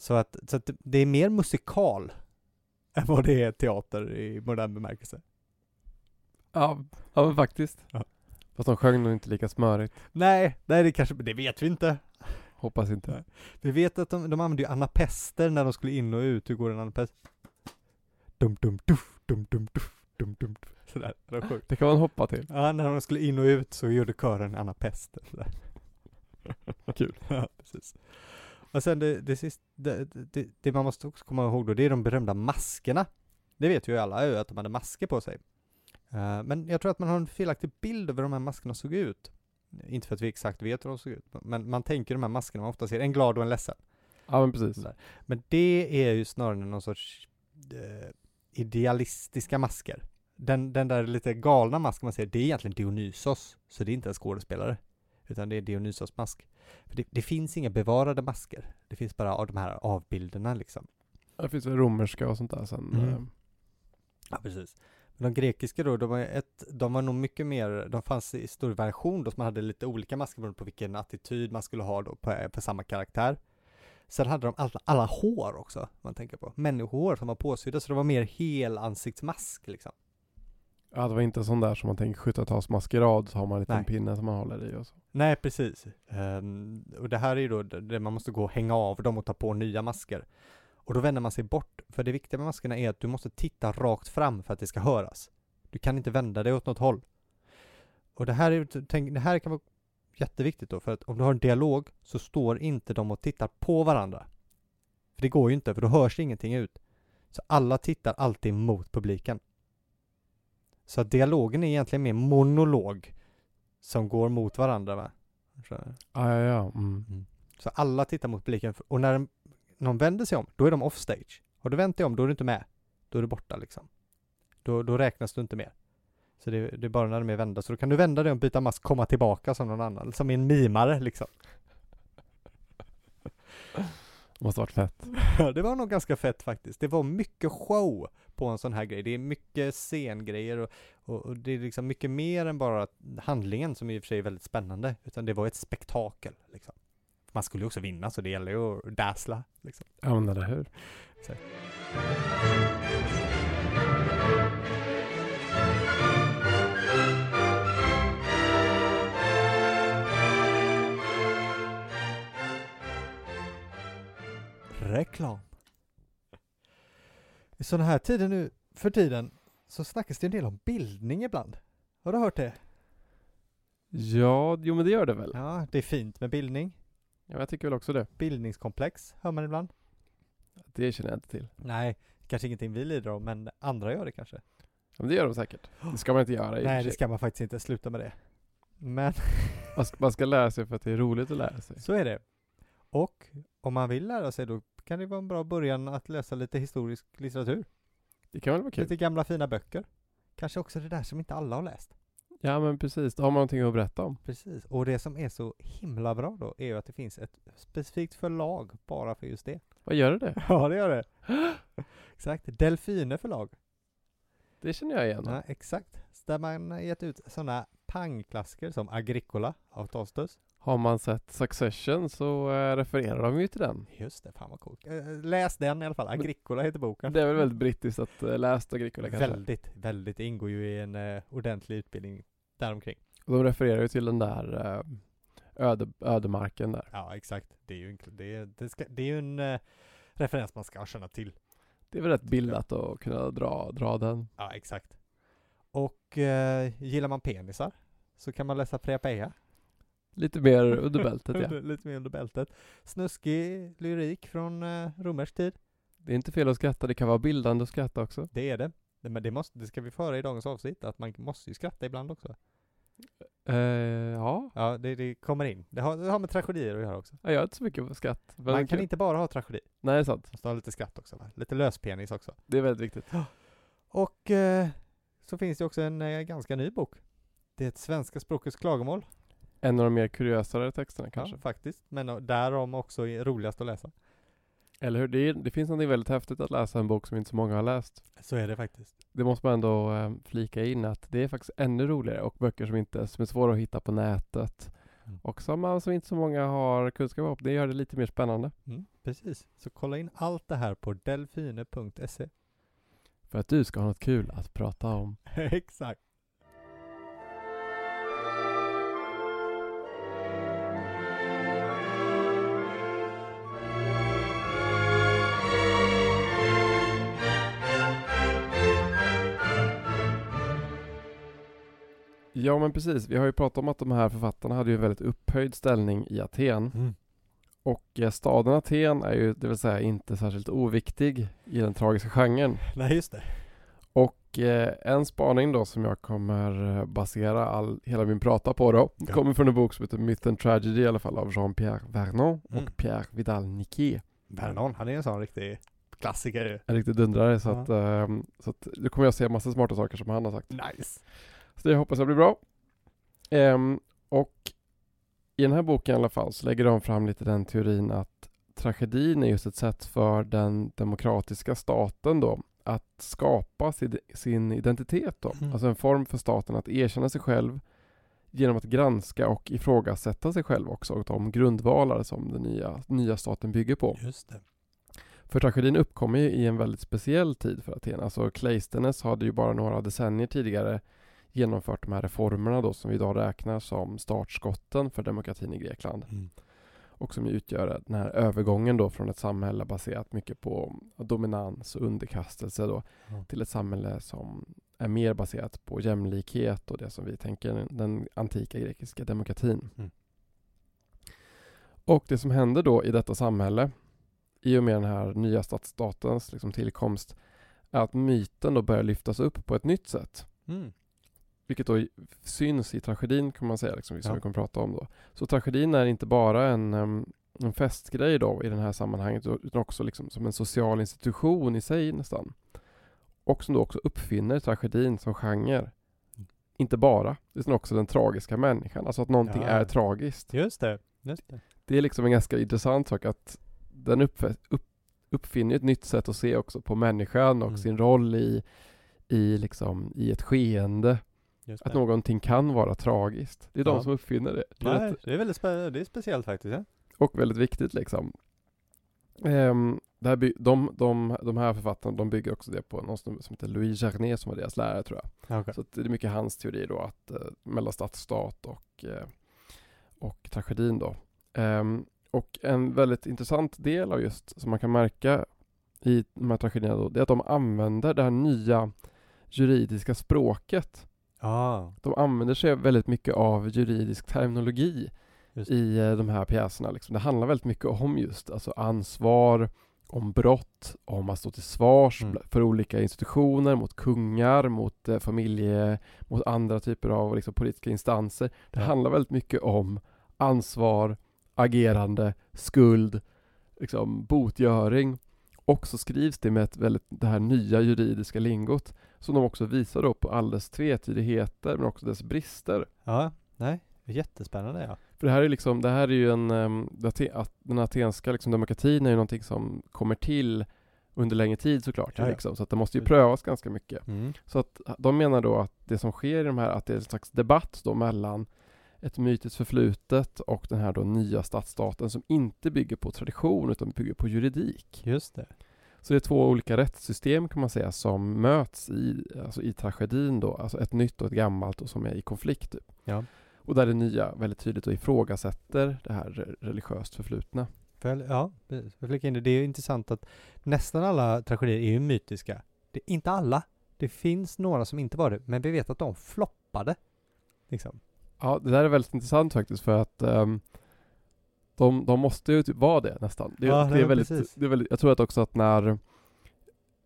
Så att, så att det- är mer musikal än vad det är teater i modern bemärkelse. Ja, ja men faktiskt. Ja. Fast de sjöng nog inte lika smörigt. Nej, nej det kanske, det vet vi inte. Hoppas inte. Nej. Vi vet att de, de använde ju anapester när de skulle in och ut. Hur går en anapest? Dum dum duff, dum dum duff, dum dum duff. Sådär, det var. Det kan man hoppa till. Ja, när de skulle in och ut så gjorde kören anapester. Kul. Ja, precis. Och sen det, det, sist, det, det, det man måste också komma ihåg då, det är de berömda maskerna. Det vet ju alla att de hade masker på sig. Eh, men jag tror att man har en felaktig bild över hur de här maskerna såg ut. Inte för att vi exakt vet hur de såg ut, men man tänker de här maskerna man ofta ser, en glad och en ledsen. Ja men precis. Där. Men det är ju snarare någon sorts eh, idealistiska masker. Den, den där lite galna masken man ser, det är egentligen Dionysos, så det är inte en skådespelare. Utan det är Dionysos mask. För det, det finns inga bevarade masker. Det finns bara av de här avbilderna liksom. Det finns romerska och sånt där sen. Mm. eh, Ja, precis. Men de grekiska då, de var, ett, de var nog mycket mer, de fanns i stor variation då, som hade lite olika masker beroende på vilken attityd man skulle ha då på, på samma karaktär. Sen hade de alla, alla hår också, man tänker på. Människohår som var påsydda, så det var mer helansiktsmask liksom. Ja det var inte sån där som man tänker 70-talsmaskerad så har man en liten Nej. pinne som man håller i och så. Nej, precis. Ehm, och det här är ju då det man måste gå och hänga av dem och ta på nya masker. Och då vänder man sig bort, för det viktiga med maskerna är att du måste titta rakt fram för att det ska höras. Du kan inte vända dig åt något håll. Och det här, är, tänk, det här kan vara jätteviktigt då, för att om du har en dialog så står inte de och tittar på varandra. För det går ju inte, för då hörs ingenting ut. Så alla tittar alltid mot publiken. Så att dialogen är egentligen mer monolog som går mot varandra va? Så, Ja ja ja. Mm. så alla tittar mot publiken och när någon vänder sig om, då är de offstage. Har du vänt dig om, då är du inte med. Då är du borta liksom. Då, då räknas du inte mer. Så det, det är bara när de är vända. Så då kan du vända dig om, byta mask, komma tillbaka som någon annan. Som en mimare liksom. Måste varit fett. Det var nog ganska fett faktiskt. Det var mycket show på en sån här grej. Det är mycket scengrejer och, och, och det är liksom mycket mer än bara handlingen som i och för sig är väldigt spännande. Utan det var ett spektakel liksom. Man skulle ju också vinna så det gäller ju att dazzla liksom. Ja men eller hur. Reklam. I sådana här tider nu för tiden så snackas det en del om bildning ibland. Har du hört det? Ja, jo men det gör det väl. Ja, det är fint med bildning. Ja, jag tycker väl också det. Bildningskomplex hör man ibland. Det känner jag inte till. Nej, kanske ingenting vi lider av, men andra gör det kanske. Ja, men det gör de säkert. Det ska man inte göra i och Nej, det sig. ska man faktiskt inte. Sluta med det. Men Man ska, man ska lära sig för att det är roligt att lära sig. så är det. Och om man vill lära sig då kan det vara en bra början att läsa lite historisk litteratur. Det kan väl vara kul? Lite gamla fina böcker. Kanske också det där som inte alla har läst. Ja men precis, då har man någonting att berätta om. Precis, och det som är så himla bra då är ju att det finns ett specifikt förlag bara för just det. Vad gör det? Ja, det gör det. exakt, Delfine förlag. Det känner jag igen. Ja, exakt. Där man gett ut sådana pangklassiker som Agricola av Tolstos. Har man sett Succession så eh, refererar de ju till den. Just det, fan vad coolt. Eh, Läs den i alla fall. Agricola heter boken. Det är väl väldigt brittiskt att läsa Agricola kanske. Väldigt, väldigt. Det ingår ju i en eh, ordentlig utbildning däromkring. Och de refererar ju till den där eh, öde, ödemarken där. Ja, exakt. Det är ju en, det det ska, det är ju en eh, referens man ska känna till. Det är väl rätt bildat att kunna dra, dra den. Ja, exakt. Och eh, gillar man penisar så kan man läsa Preapea. Lite mer under bältet ja. Lite mer under bältet. Snuskig lyrik från eh, romersk tid. Det är inte fel att skratta, det kan vara bildande att skratta också. Det är det. Det- Men det, måste, det ska vi föra i dagens avsnitt, att man måste ju skratta ibland också. Eh, ja. Ja, det, det kommer in. Det har, det har med tragedier att göra också. jag gör inte så mycket skratt. Man kan kul. inte bara ha tragedi. Nej, det är sant. Man måste ha lite skratt också. Va? Lite löspenis också. Det är väldigt viktigt. Och eh, så finns det också en eh, ganska ny bok. Det är ett svenska språkets klagomål. En av de mer kuriösare texterna kanske. Ja, faktiskt. Men eh, därom också roligast att läsa. Eller hur? Det, är, det finns något väldigt häftigt att läsa en bok som inte så många har läst. Så är det faktiskt. Det måste man ändå eh, flika in att det är faktiskt ännu roligare och böcker som inte som är svåra att hitta på nätet Mm. och som, som inte så många har kunskap om. Det gör det lite mer spännande. Mm, precis. Så kolla in allt det här på delfine.se. För att du ska ha något kul att prata om. Exakt. Ja men precis, vi har ju pratat om att de här författarna hade ju en väldigt upphöjd ställning i Aten. Mm. Och eh, staden Aten är ju, det vill säga inte särskilt oviktig i den tragiska genren. Nej, just det. Och eh, en spaning då som jag kommer eh, basera all, hela min prata på då, Ja. kommer från en bok som heter Myth and Tragedy i alla fall av Jean-Pierre Vernon Mm. och Pierre Vidal-Niquet. Vernon, han är en sån riktig klassiker ju. En riktig dundrare så Ja. att, ehm, så att nu kommer jag se massa smarta saker som han har sagt. Nice. Så det hoppas jag blir bra. Ehm, och i den här boken i alla fall så lägger de fram lite den teorin att tragedin är just ett sätt för den demokratiska staten då att skapa sin, sin identitet då. Mm. Alltså en form för staten att erkänna sig själv genom att granska och ifrågasätta sig själv också och de grundvalar som den nya, nya staten bygger på. Just det. För tragedin uppkommer ju i en väldigt speciell tid för Aten. Alltså Cleisthenes hade ju bara några decennier tidigare genomfört de här reformerna då som vi idag räknar som startskotten för demokratin i Grekland. Mm. Och som utgör den här övergången då från ett samhälle baserat mycket på dominans och underkastelse då Ja. till ett samhälle som är mer baserat på jämlikhet och det som vi tänker den antika grekiska demokratin. Mm. Och det som händer då i detta samhälle i och med den här nya stadsstatens liksom tillkomst är att myten då börjar lyftas upp på ett nytt sätt. Mm. Vilket då syns i tragedin kan man säga, liksom, som Ja. vi kommer prata om då. Så tragedin är inte bara en, en festgrej då i det här sammanhanget utan också liksom som en social institution i sig nästan. Och som då också uppfinner tragedin som genre. Mm. Inte bara, utan också den tragiska människan. Alltså att någonting Ja. är tragiskt. Just det. Just det. Det är liksom en ganska intressant sak att den upp, upp, uppfinner ett nytt sätt att se också på människan och Mm. sin roll i, i, liksom, i ett skeende. Att någonting kan vara tragiskt. Det är de Ja. som uppfinner det. Det är Nej, det är väldigt spe- det är speciellt faktiskt. Ja? Och väldigt viktigt liksom. Det här by- de, de, de här författarna de bygger också det på någon som heter Louis Jarnet som var deras lärare tror jag. Okay. Så det är mycket hans teori då att eh, mellan stadsstat och, eh, och tragedin då. Ehm, och en väldigt intressant del av just som man kan märka i de här tragedierna då, det är att de använder det här nya juridiska språket. Ja, De använder sig väldigt mycket av juridisk terminologi i eh, de här pjäserna. Liksom. Det handlar väldigt mycket om just alltså ansvar, om brott, om att stå till svars Mm. för olika institutioner, mot kungar, mot eh, familje, mot andra typer av liksom, politiska instanser. Det Ja. handlar väldigt mycket om ansvar, agerande, skuld, liksom, botgöring. Och så skrivs det med ett väldigt, det här nya juridiska lingot som de också visar då på all dess tvetydigheter men också dess brister. ja, nej, jättespännande ja. För det här är liksom, det här är ju en, att den atenska liksom, demokratin är ju någonting som kommer till under längre tid såklart. Ja, ja. Liksom, så att det måste ju prövas ganska mycket. Mm. Så att de menar då att det som sker i de här, att det är en slags debatt då mellan ett mytiskt förflutet och den här då nya stadsstaten som inte bygger på tradition utan bygger på juridik. Just det. Så det är två olika rättssystem kan man säga som möts i, alltså i tragedin då, alltså ett nytt och ett gammalt och som är i konflikt. Typ. Ja. Och där det nya väldigt tydligt och ifrågasätter det här re- religiöst förflutna. Väl, ja, flika in det. Det är intressant att nästan alla tragedier är ju mytiska. Det, inte alla. Det finns några som inte var det, men vi vet att de floppade. Liksom. Ja, det där är väldigt intressant faktiskt för att ehm, de, de måste ju typ vara det nästan. Det, Ja, det nej, är väldigt, det är väldigt, jag tror att också att när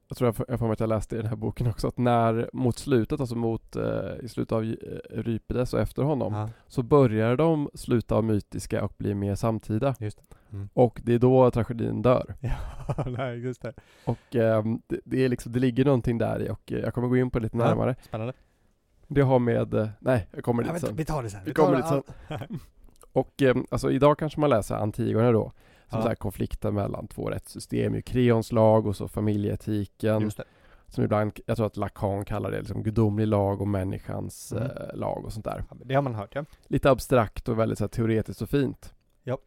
jag tror jag får jag får mig att jag läste i den här boken också att när mot slutet, alltså mot eh, i slutet av eh, Euripides och efter honom Ja, så börjar de sluta av mytiska och bli mer samtida. just det. Mm. Och det är då tragedin dör. Ja, nej, just det. Och ehm, det, det, är liksom, det ligger någonting där i och eh, jag kommer gå in på det lite Ja. närmare. Spännande. Det har med, eh, nej jag kommer Ja, dit men, sen. vi tar det sen. Vi tar kommer dit all- Och ehm, alltså idag kanske man läser Antigone då, som Ja. så konflikten mellan två rättssystem, ju Kreons lag och så familjeetiken. Som ibland, jag tror att Lacan kallar det liksom gudomlig lag och människans Mm. eh, lag och sånt där. Ja, Det har man hört ja. Lite abstrakt och väldigt så här, teoretiskt och fint. Ja.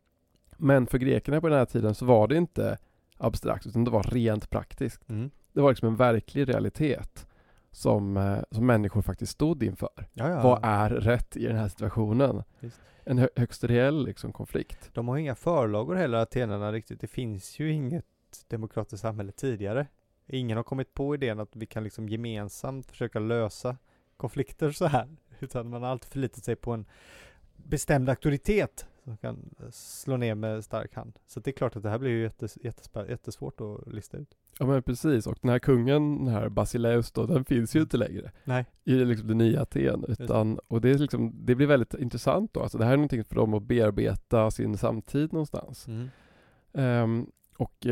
Men för grekerna på den här tiden så var det inte abstrakt utan det var rent praktiskt. Mm. Det var liksom en verklig realitet som, eh, som människor faktiskt stod inför. Ja, ja. Vad är rätt i den här situationen? Visst. En hö- högst reell liksom, konflikt. De har inga förlagor heller, atenarna riktigt. Det finns ju inget demokratiskt samhälle tidigare. Ingen har kommit på idén att vi kan liksom gemensamt försöka lösa konflikter så här. Utan man har alltid förlitat sig på en bestämd auktoritet Som kan slå ner med stark hand. Så det är klart att det här blir ju jättes, jättesvårt att lista ut. Ja men precis, och den här kungen, den här Basileus då, den finns ju inte längre Nej. i liksom det nya Aten. Utan, och det, är liksom, det blir väldigt intressant då. Alltså det här är någonting för dem att bearbeta sin samtid någonstans. Mm. Ehm, och,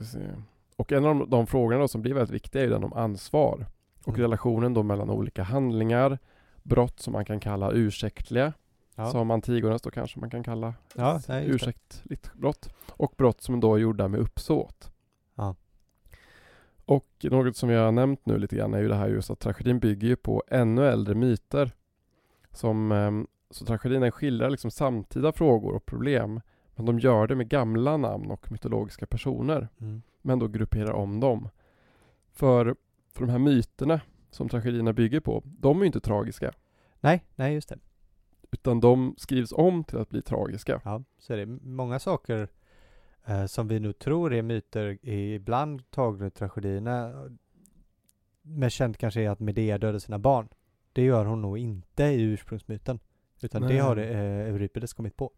se. och en av de, de frågorna då som blir väldigt viktiga är den om ansvar. Och Mm. relationen då mellan olika handlingar, brott som man kan kalla ursäktliga, Ja. som Antigonas då kanske man kan kalla Ja, ursäktligt brott. Och brott som då är gjorda med uppsåt. Ja. Och något som jag har nämnt nu lite grann är ju det här just att tragedin bygger ju på ännu äldre myter. Som, ehm, så tragedin skildrar liksom samtida frågor och problem. Men de gör det med gamla namn och mytologiska personer. Mm. Men då grupperar om dem. För, för de här myterna som tragedierna bygger på, de är ju inte tragiska. Nej, nej just det. Utan de skrivs om till att bli tragiska. Ja, så är det. Många saker eh, som vi nu tror är myter är ibland tagna ur tragedierna. Men känt kanske är att Medea dödade sina barn. Det gör hon nog inte i ursprungsmyten. Utan det Nej. har eh, Euripides kommit på.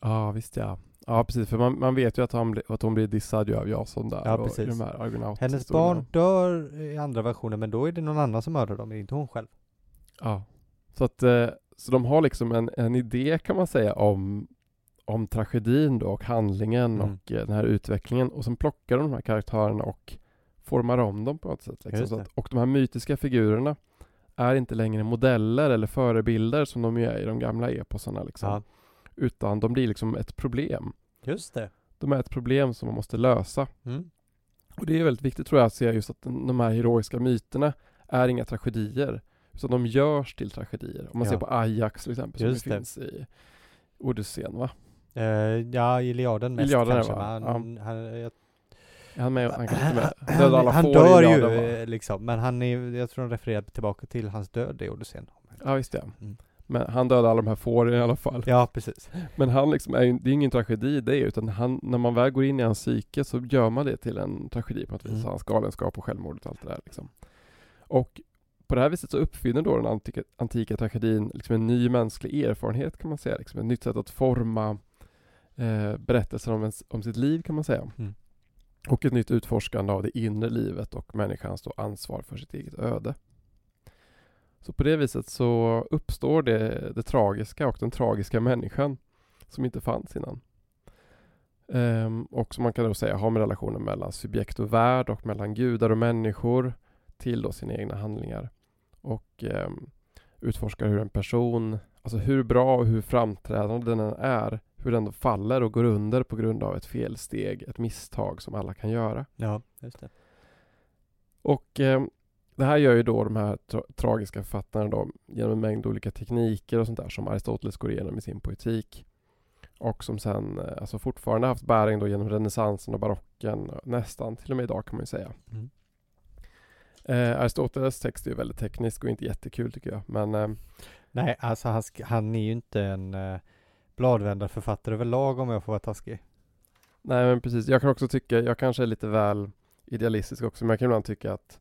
Ja, visst ja. Ja, precis. För man, man vet ju att, han, att hon blir dissad ju av Jason där. Ja, och precis. de här Argonaut Hennes barn dör i andra versioner men då är det någon annan som mördar dem, inte hon själv. Ja. Så att, eh, så de har liksom en, en idé kan man säga om, om tragedin då och handlingen Mm. och eh, den här utvecklingen. Och sen plockar de de här karaktärerna och formar om dem på något sätt. Liksom. Att, och de här mytiska figurerna är inte längre modeller eller förebilder som de är i de gamla eposarna liksom. Ja, Utan de blir liksom ett problem. just det. De är ett problem som man måste lösa. Mm. Och det är väldigt viktigt tror jag att se just att de här heroiska myterna är inga tragedier. Utan de görs till tragedier. Om man Ja. ser på Ajax till exempel Just som det. finns i Odysseen va? Eh, ja, Iliaden mest Iliaden, kanske. va? Han, han, jag, Är han med? Han kanske inte med? han, Dödar alla han får i dör ju Iliaden, va? eh, liksom, men han är, jag tror de refererar tillbaka till hans död i Odysseen. Ja visst ja. Mm. Men han dödar alla de här fåren i alla fall. Ja, precis. Men han liksom är ju, det är ingen tragedi det utan han, när man väl går in i hans psyke så gör man det till en tragedi på något vis. Mm. Hans galenskap och självmordet och allt det där liksom. Och på det här viset så uppfinner då den antika, antika tragedin liksom en ny mänsklig erfarenhet kan man säga. Liksom ett nytt sätt att forma eh, berättelser om, ens, om sitt liv kan man säga. Mm. Och ett nytt utforskande av det inre livet och människans då ansvar för sitt eget öde. Så på det viset så uppstår det, det tragiska och den tragiska människan som inte fanns innan. Ehm, och som man kan då säga har med relationen mellan subjekt och värld och mellan gudar och människor till då sina egna handlingar. Och ehm, utforskar hur en person, alltså hur bra och hur framträdande den är, hur den faller och går under på grund av ett felsteg, ett misstag som alla kan göra. Ja, just det. Och eh, det här gör ju då de här tra- tragiska författarna då genom en mängd olika tekniker och sånt där som Aristoteles går igenom i sin poetik. Och som sen eh, alltså fortfarande haft bäring då genom renässansen och barocken, eh, nästan till och med idag kan man ju säga. Mm. Eh, Aristoteles text är ju väldigt teknisk och inte jättekul tycker jag. Men eh, Nej, alltså han, han är ju inte en uh, bladvändarförfattare överlag om jag får vara taskig. nej men precis, jag kan också tycka, jag kanske är lite väl idealistisk också, men jag kan ibland tycka att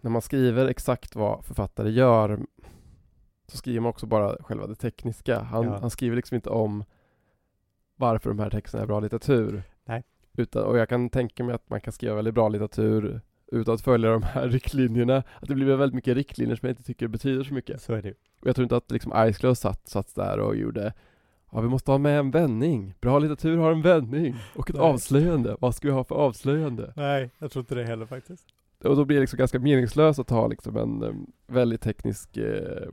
när man skriver exakt vad författare gör så skriver man också bara själva det tekniska. Han, Ja. han skriver liksom inte om varför de här texterna är bra litteratur. Nej. Utan, och jag kan tänka mig att man kan skriva väldigt bra litteratur utan att följa de här riktlinjerna. Att det blir väldigt mycket riktlinjer som jag inte tycker betyder så mycket. Så är det. Och jag tror inte att liksom Icelow satt, satt där och gjorde Ja vi måste ha med en vändning, bra litteratur har en vändning och ett Nej. avslöjande, vad ska vi ha för avslöjande? Nej, jag tror inte det heller faktiskt. Och då blir det liksom ganska meningslöst att ha liksom en em, väldigt teknisk eh,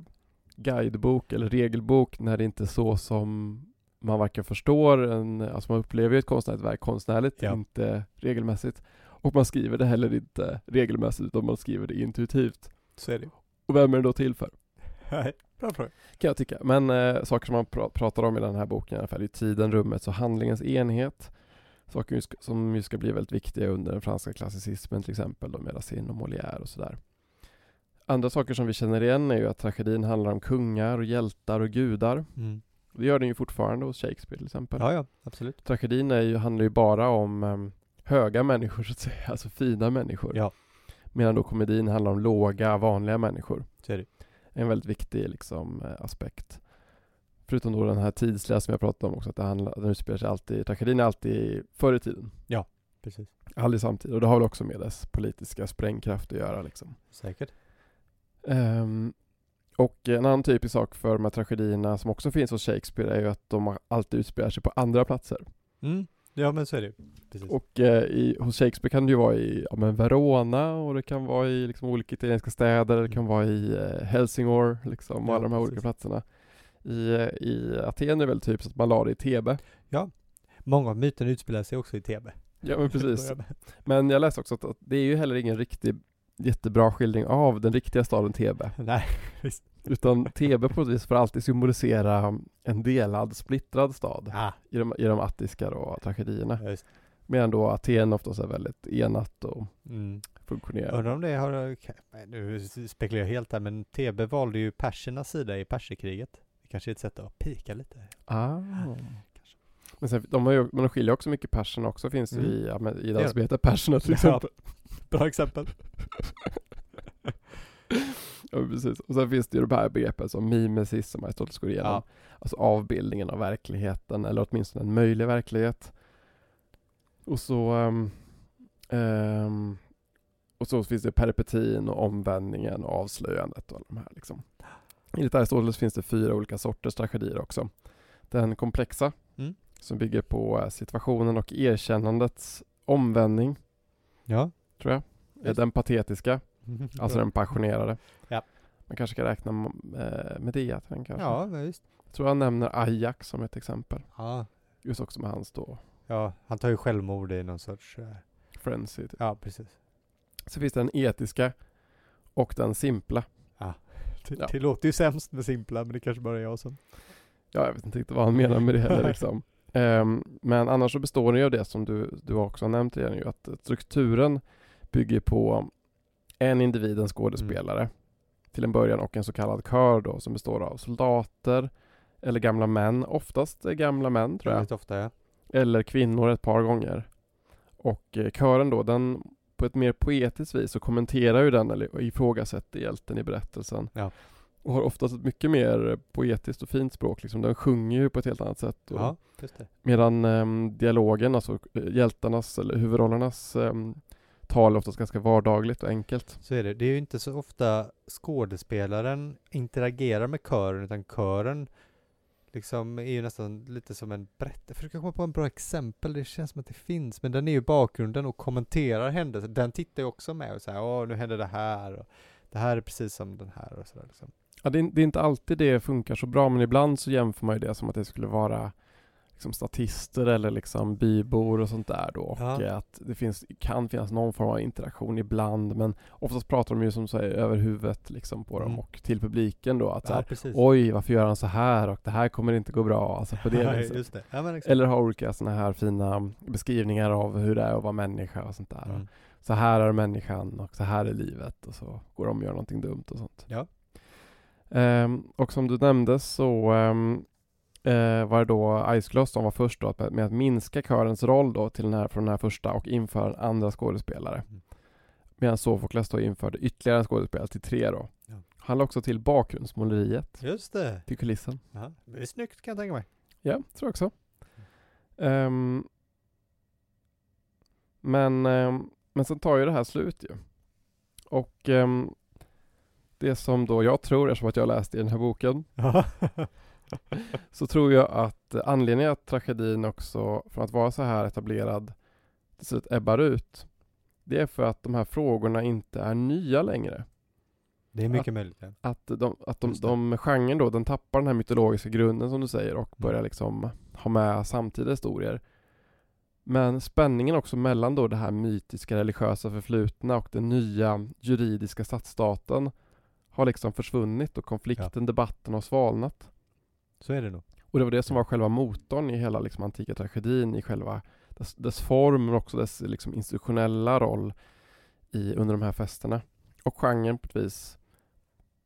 guidebok eller regelbok när det inte är så som man varken förstår, en, alltså man upplever ju ett konstnärligt verk konstnärligt, Ja. inte regelmässigt. Och man skriver det heller inte regelmässigt utan man skriver det intuitivt. Så är det. Och vem är det då till för? Nej, bra fråga. Kan jag tycka. Men eh, saker som man pra- pratar om i den här boken i alla fall är tiden, rummet och handlingens enhet. Saker som ju ska bli väldigt viktiga under den franska klassicismen till exempel då med Racine och Molière och sådär. Andra saker som vi känner igen är ju att tragedin handlar om kungar och hjältar och gudar. Mm. Det gör den ju fortfarande hos Shakespeare till exempel. Ja, ja, absolut. Tragedin är ju, handlar ju bara om em, höga människor så att säga, alltså fina människor. Ja. Medan då komedin handlar om låga, vanliga människor Så är det. en väldigt viktig liksom, eh, aspekt. Förutom då den här tidsliga som jag pratade om också, att det handlar, den utspelar sig alltid, tragedin är alltid förr i tiden. Precis. Aldrig samtidigt. Och det har väl också med dess politiska sprängkraft att göra liksom. Säkert. Ehm, och en annan typisk sak för de här tragedierna som också finns hos Shakespeare är ju att de alltid utspelar sig på andra platser. Mm. Ja men så är det. Precis. Och eh, i, hos Shakespeare kan det ju vara i ja, men Verona och det kan vara i liksom, olika italienska städer, det kan Mm. vara i eh, Helsingor liksom, och Ja, alla de här olika precis. platserna. I, eh, I Aten är väl typ så att man la det i Thebe. Många av myterna utspelar sig också i Thebe. Ja men precis. Men jag läste också att, att det är ju heller ingen riktig jättebra skildring av den riktiga staden Thebe. Nej, Utan Thebe på något vis får alltid symbolisera en delad, splittrad stad ah, i de, i de attiska då, tragedierna. ja. Medan då Aten oftast är väldigt enat och Mm. funktionerar. Undrar om det har, nu spekulerar jag helt här, men Thebe valde ju persernas sida i perserkriget. Det kanske är ett sätt att pika lite. Ah. Men sen, de har ju, men de skiljer också mycket perserna också finns det Mm. i, ja, men i den som heter perserna till exempel. Bra exempel. Ja precis. Och sen finns det ju de här begreppen som mimesis som Aristoteles går igenom. Ja. Alltså avbildningen av verkligheten eller åtminstone en möjlig verklighet. Och så ehm, ehm, och så finns det peripetin och omvändningen och avslöjandet och alla de här liksom. Enligt Aristoteles finns det fyra olika sorters tragedier också. Den komplexa Mm. som bygger på eh, situationen och erkännandets omvändning, Ja. tror jag. Just. Den patetiska, alltså den passionerade. Ja. Man kanske kan räkna med det den kanske. Ja, visst. Jag tror han nämner Ajax som ett exempel. Ja. Just också med hans då ja, han tar ju självmord i någon sorts, eh, frenzy. Typ. ja precis. Så finns det den etiska och den simpla. Det, Ja. det låter ju sämst med simpla, men det kanske bara är jag som... Ja, jag vet inte riktigt vad han menar med det heller liksom. Ehm, men annars så består det av det som du, du också har nämnt redan ju, att strukturen bygger på en individ, en skådespelare, till en början och en så kallad kör då som består av soldater eller gamla män, oftast gamla män tror jag, ofta ja. eller kvinnor ett par gånger. Och eh, kören då, den på ett mer poetiskt vis så kommenterar ju den eller ifrågasätter hjälten i berättelsen. Ja. Och har oftast ett mycket mer eh, poetiskt och fint språk liksom. Den sjunger ju på ett helt annat sätt. Och Ja. Medan ehm, dialogen, alltså eh, hjältarnas eller huvudrollernas um, tal oftast ganska vardagligt och enkelt. Så är det. Det är ju inte så ofta skådespelaren interagerar med kören, utan kören liksom är ju nästan lite som en berättare. Jag försöker komma på en bra exempel, det känns som att det finns, men den är ju bakgrunden och kommenterar händelser. Den tittar ju också med och säger åh nu händer det här och det här är precis som den här och sådär liksom. Ja, det, är, det är inte alltid det funkar så bra men ibland så jämför man ju det som att det skulle vara liksom statister eller liksom bybor och sånt där då och Ja. att det finns, kan finnas någon form av interaktion ibland men oftast pratar de ju som säger över huvudet liksom på dem Mm. och till publiken då att Ja, här, oj varför gör han så här och det här kommer inte gå bra alltså på det Ja, viset. Just det. Ja. Eller ha olika sådana här fina beskrivningar av hur det är att vara människa och sånt där. Mm. Så här är människan och så här är livet och så går de och gör någonting dumt och sånt. Ehm, och som du nämnde så ehm, eh, var det då Icegloss som var först då med att minska körens roll då till den här, från den här första och införa en andra skådespelare. Mm. Medan Sofokles då införde ytterligare en skådespelare till tre då. Ja. Han la också till bakgrundsmåleriet Just det. till kulissen. Ja. Det är snyggt kan jag tänka mig. Ja, tror jag också. Ehm, men, ehm, men sen tar ju det här slut ju. Och ehm, det som då jag tror, eftersom att jag läste i den här boken. så tror jag att anledningen att tragedin också, från att vara så här etablerad, till slut ebbar ut. Det är för att de här frågorna inte är nya längre. Det är mycket möjligt. Ja. Att de, att de, de genren då, den tappar den här mytologiska grunden som du säger och börjar Mm. liksom ha med samtida historier. Men spänningen också mellan då det här mytiska religiösa förflutna och den nya juridiska stadsstaten har liksom försvunnit och konflikten, debatten har svalnat. Så är det nog. Och det var det som var själva motorn i hela liksom antika tragedin, i själva dess, dess form men också dess liksom institutionella roll i, under de här festerna. Och genren på ett vis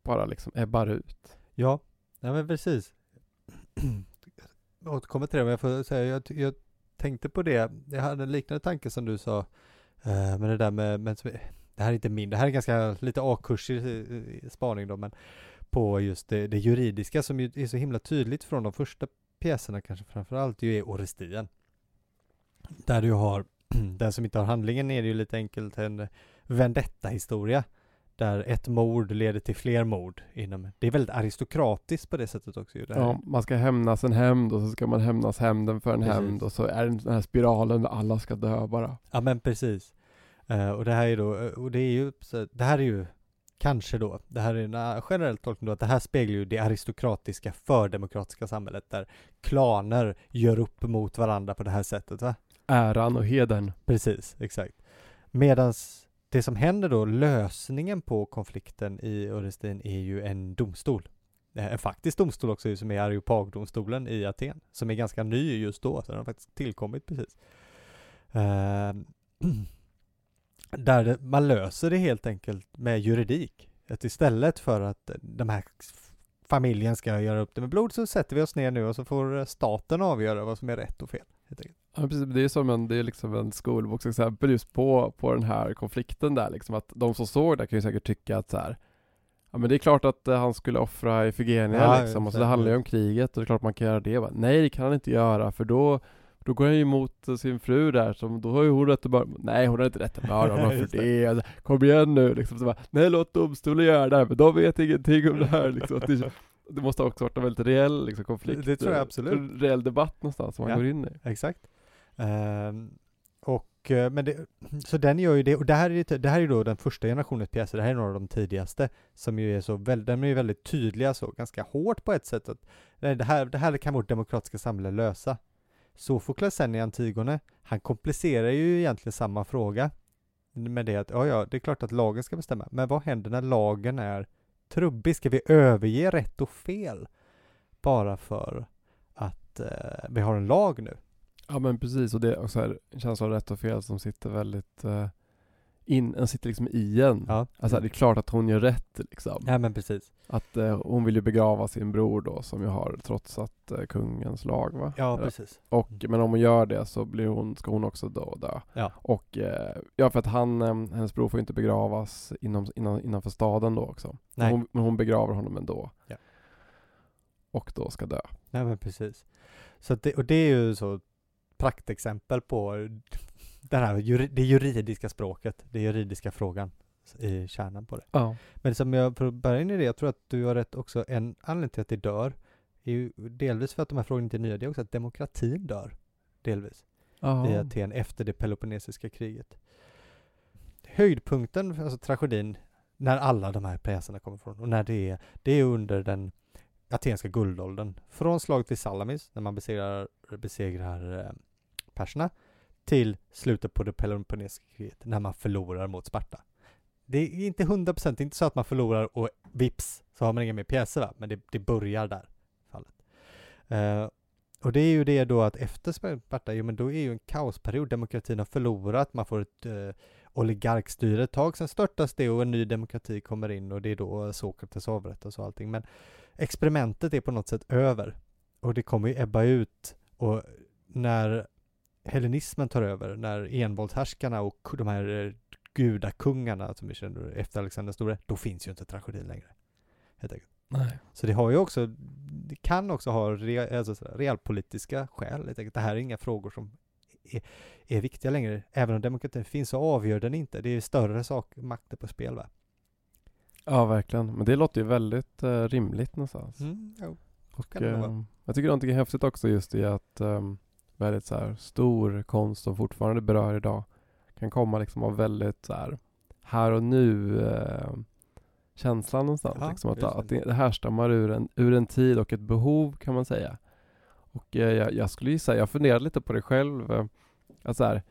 bara liksom ebbar ut. Ja, nej men precis. Jag återkommer till det, men jag får säga, jag, jag tänkte på det, jag hade en liknande tanke som du sa, eh, men det där med, men, det här är inte min, det här är ganska lite A-kursig spaning då, men på just det, det juridiska som ju är så himla tydligt från de första pjäserna kanske framförallt ju är Orestien. Där du har, den som inte har handlingen är det ju lite enkelt en vendetta-historia. Där ett mord leder till fler mord inom, det är väldigt aristokratiskt på det sättet också ju. Det här. Ja, man ska hämnas en hämnd och så ska man hämnas hämnden för en Precis. hämnd och så är det den här spiralen där alla ska dö bara. Ja men precis. Eh, och det här är då, eh, och det är ju, det här är ju kanske då, det här är en uh, generell tolkning då, att det här speglar ju det aristokratiska fördemokratiska samhället där klaner gör upp mot varandra på det här sättet va? Äran och hedern. Precis, exakt. Medans det som händer då, lösningen på konflikten i Orestin är ju en domstol. Eh, En faktisk domstol också som är Areopagdomstolen i Aten, som är ganska ny just då, så den har faktiskt tillkommit precis. Eh, där det, man löser det helt enkelt med juridik. Att istället för att de här familjen ska göra upp det med blod så sätter vi oss ner nu och så får staten avgöra vad som är rätt och fel. Ja, precis. Det är som en, det är liksom en skolboksexempel just på, på den här konflikten där liksom att de som såg det kan ju säkert tycka att så här, Ja men det är klart att eh, han skulle offra Ifigenia Ja, liksom, och så det handlar ju om kriget och det är klart man kan göra det. Bara, Nej det kan han inte göra för då då går han ju emot sin fru där, som då har ju hon rätt att bara, nej hon har inte rätt att mörda honom för det, kom igen nu liksom. Så bara, nej låt domstolen göra det här, för de vet ingenting om det här liksom. Det, det måste också varit en väldigt reell liksom, konflikt. Det tror jag eh, absolut. En reell debatt någonstans som man Ja. går in i. Exakt. Ehm, och, eh, men det, så den gör ju det, och det här är, det här är då den första generationens pjäser, det här är några av de tidigaste, som ju är så de är ju väldigt tydliga så, ganska hårt på ett sätt att nej, det här, det här kan vårt demokratiska samhälle lösa. Sofokles sen i Antigone, han komplicerar ju egentligen samma fråga. Med det att, ja ja, det är klart att lagen ska bestämma, men vad händer när lagen är trubbig? Ska vi överge rätt och fel? Bara för att eh, vi har en lag nu? Ja men precis, och det är också här, en känsla av rätt och fel som sitter väldigt eh, in, den sitter liksom i en. Ja. Alltså det är klart att hon gör rätt liksom. Ja men precis. Att eh, hon vill ju begrava sin bror då som ju har trotsat eh, kungens lag va? Ja Eller- precis. Och, men om hon gör det så blir hon, ska hon också då dö. Ja. Och eh, ja för att han, eh, hennes bror får inte begravas inom, innan, innanför staden då också. Nej. Hon, men hon begraver honom ändå. Ja. Och då ska dö. Nej men precis. Så det, och det är ju så praktexempel på den här, det juridiska språket, det juridiska frågan i kärnan på det. Ja. Men som jag, för att börja in i det, jag tror att du har rätt också, en anledning till att det dör är ju delvis för att de här frågorna inte är nya, det är också att demokratin dör. Delvis. i Aten efter det Peloponnesiska kriget. Höjdpunkten, alltså tragedin, när alla de här pjäserna kommer från och när det är, det är under den atenska guldåldern. Från slaget vid Salamis, när man besegrar, besegrar eh, perserna, till slutet på det Peloponnesiska kriget, när man förlorar mot Sparta. Det är inte 100%, det är inte så att man förlorar och vips så har man inga mer pjäser va, men det, det börjar där. Fallet. Uh, och det är ju det då att efter Sparta, jo men då är ju en kaosperiod, demokratin har förlorat, man får ett uh, oligarkstyre ett tag, sen störtas det och en ny demokrati kommer in och det är då Sokrates avrättas och allting. Men experimentet är på något sätt över och det kommer ju ebba ut och när hellenismen tar över, när envåldshärskarna och de här eh, gudakungarna som vi känner efter Alexander den store, då finns ju inte tragedin längre. Helt enkelt. Nej. Så det har ju också, det kan också ha re, alltså sådär, realpolitiska skäl. Jag tänker, det här är inga frågor som är, är viktiga längre. Även om demokratin finns så avgör den inte. Det är större sak, makter på spel va? Ja verkligen, men det låter ju väldigt eh, rimligt någonstans. Mm, jo. Och, eh, jag tycker någonting är häftigt också just i att um, väldigt så här, stor konst som fortfarande berör idag kan komma liksom av väldigt så här, här och nu eh, känslan någonstans. Ja, liksom, att, att det, det härstammar ur en, ur en tid och ett behov kan man säga. Och eh, jag, jag skulle säga, jag funderade lite på det själv, eh, att så här,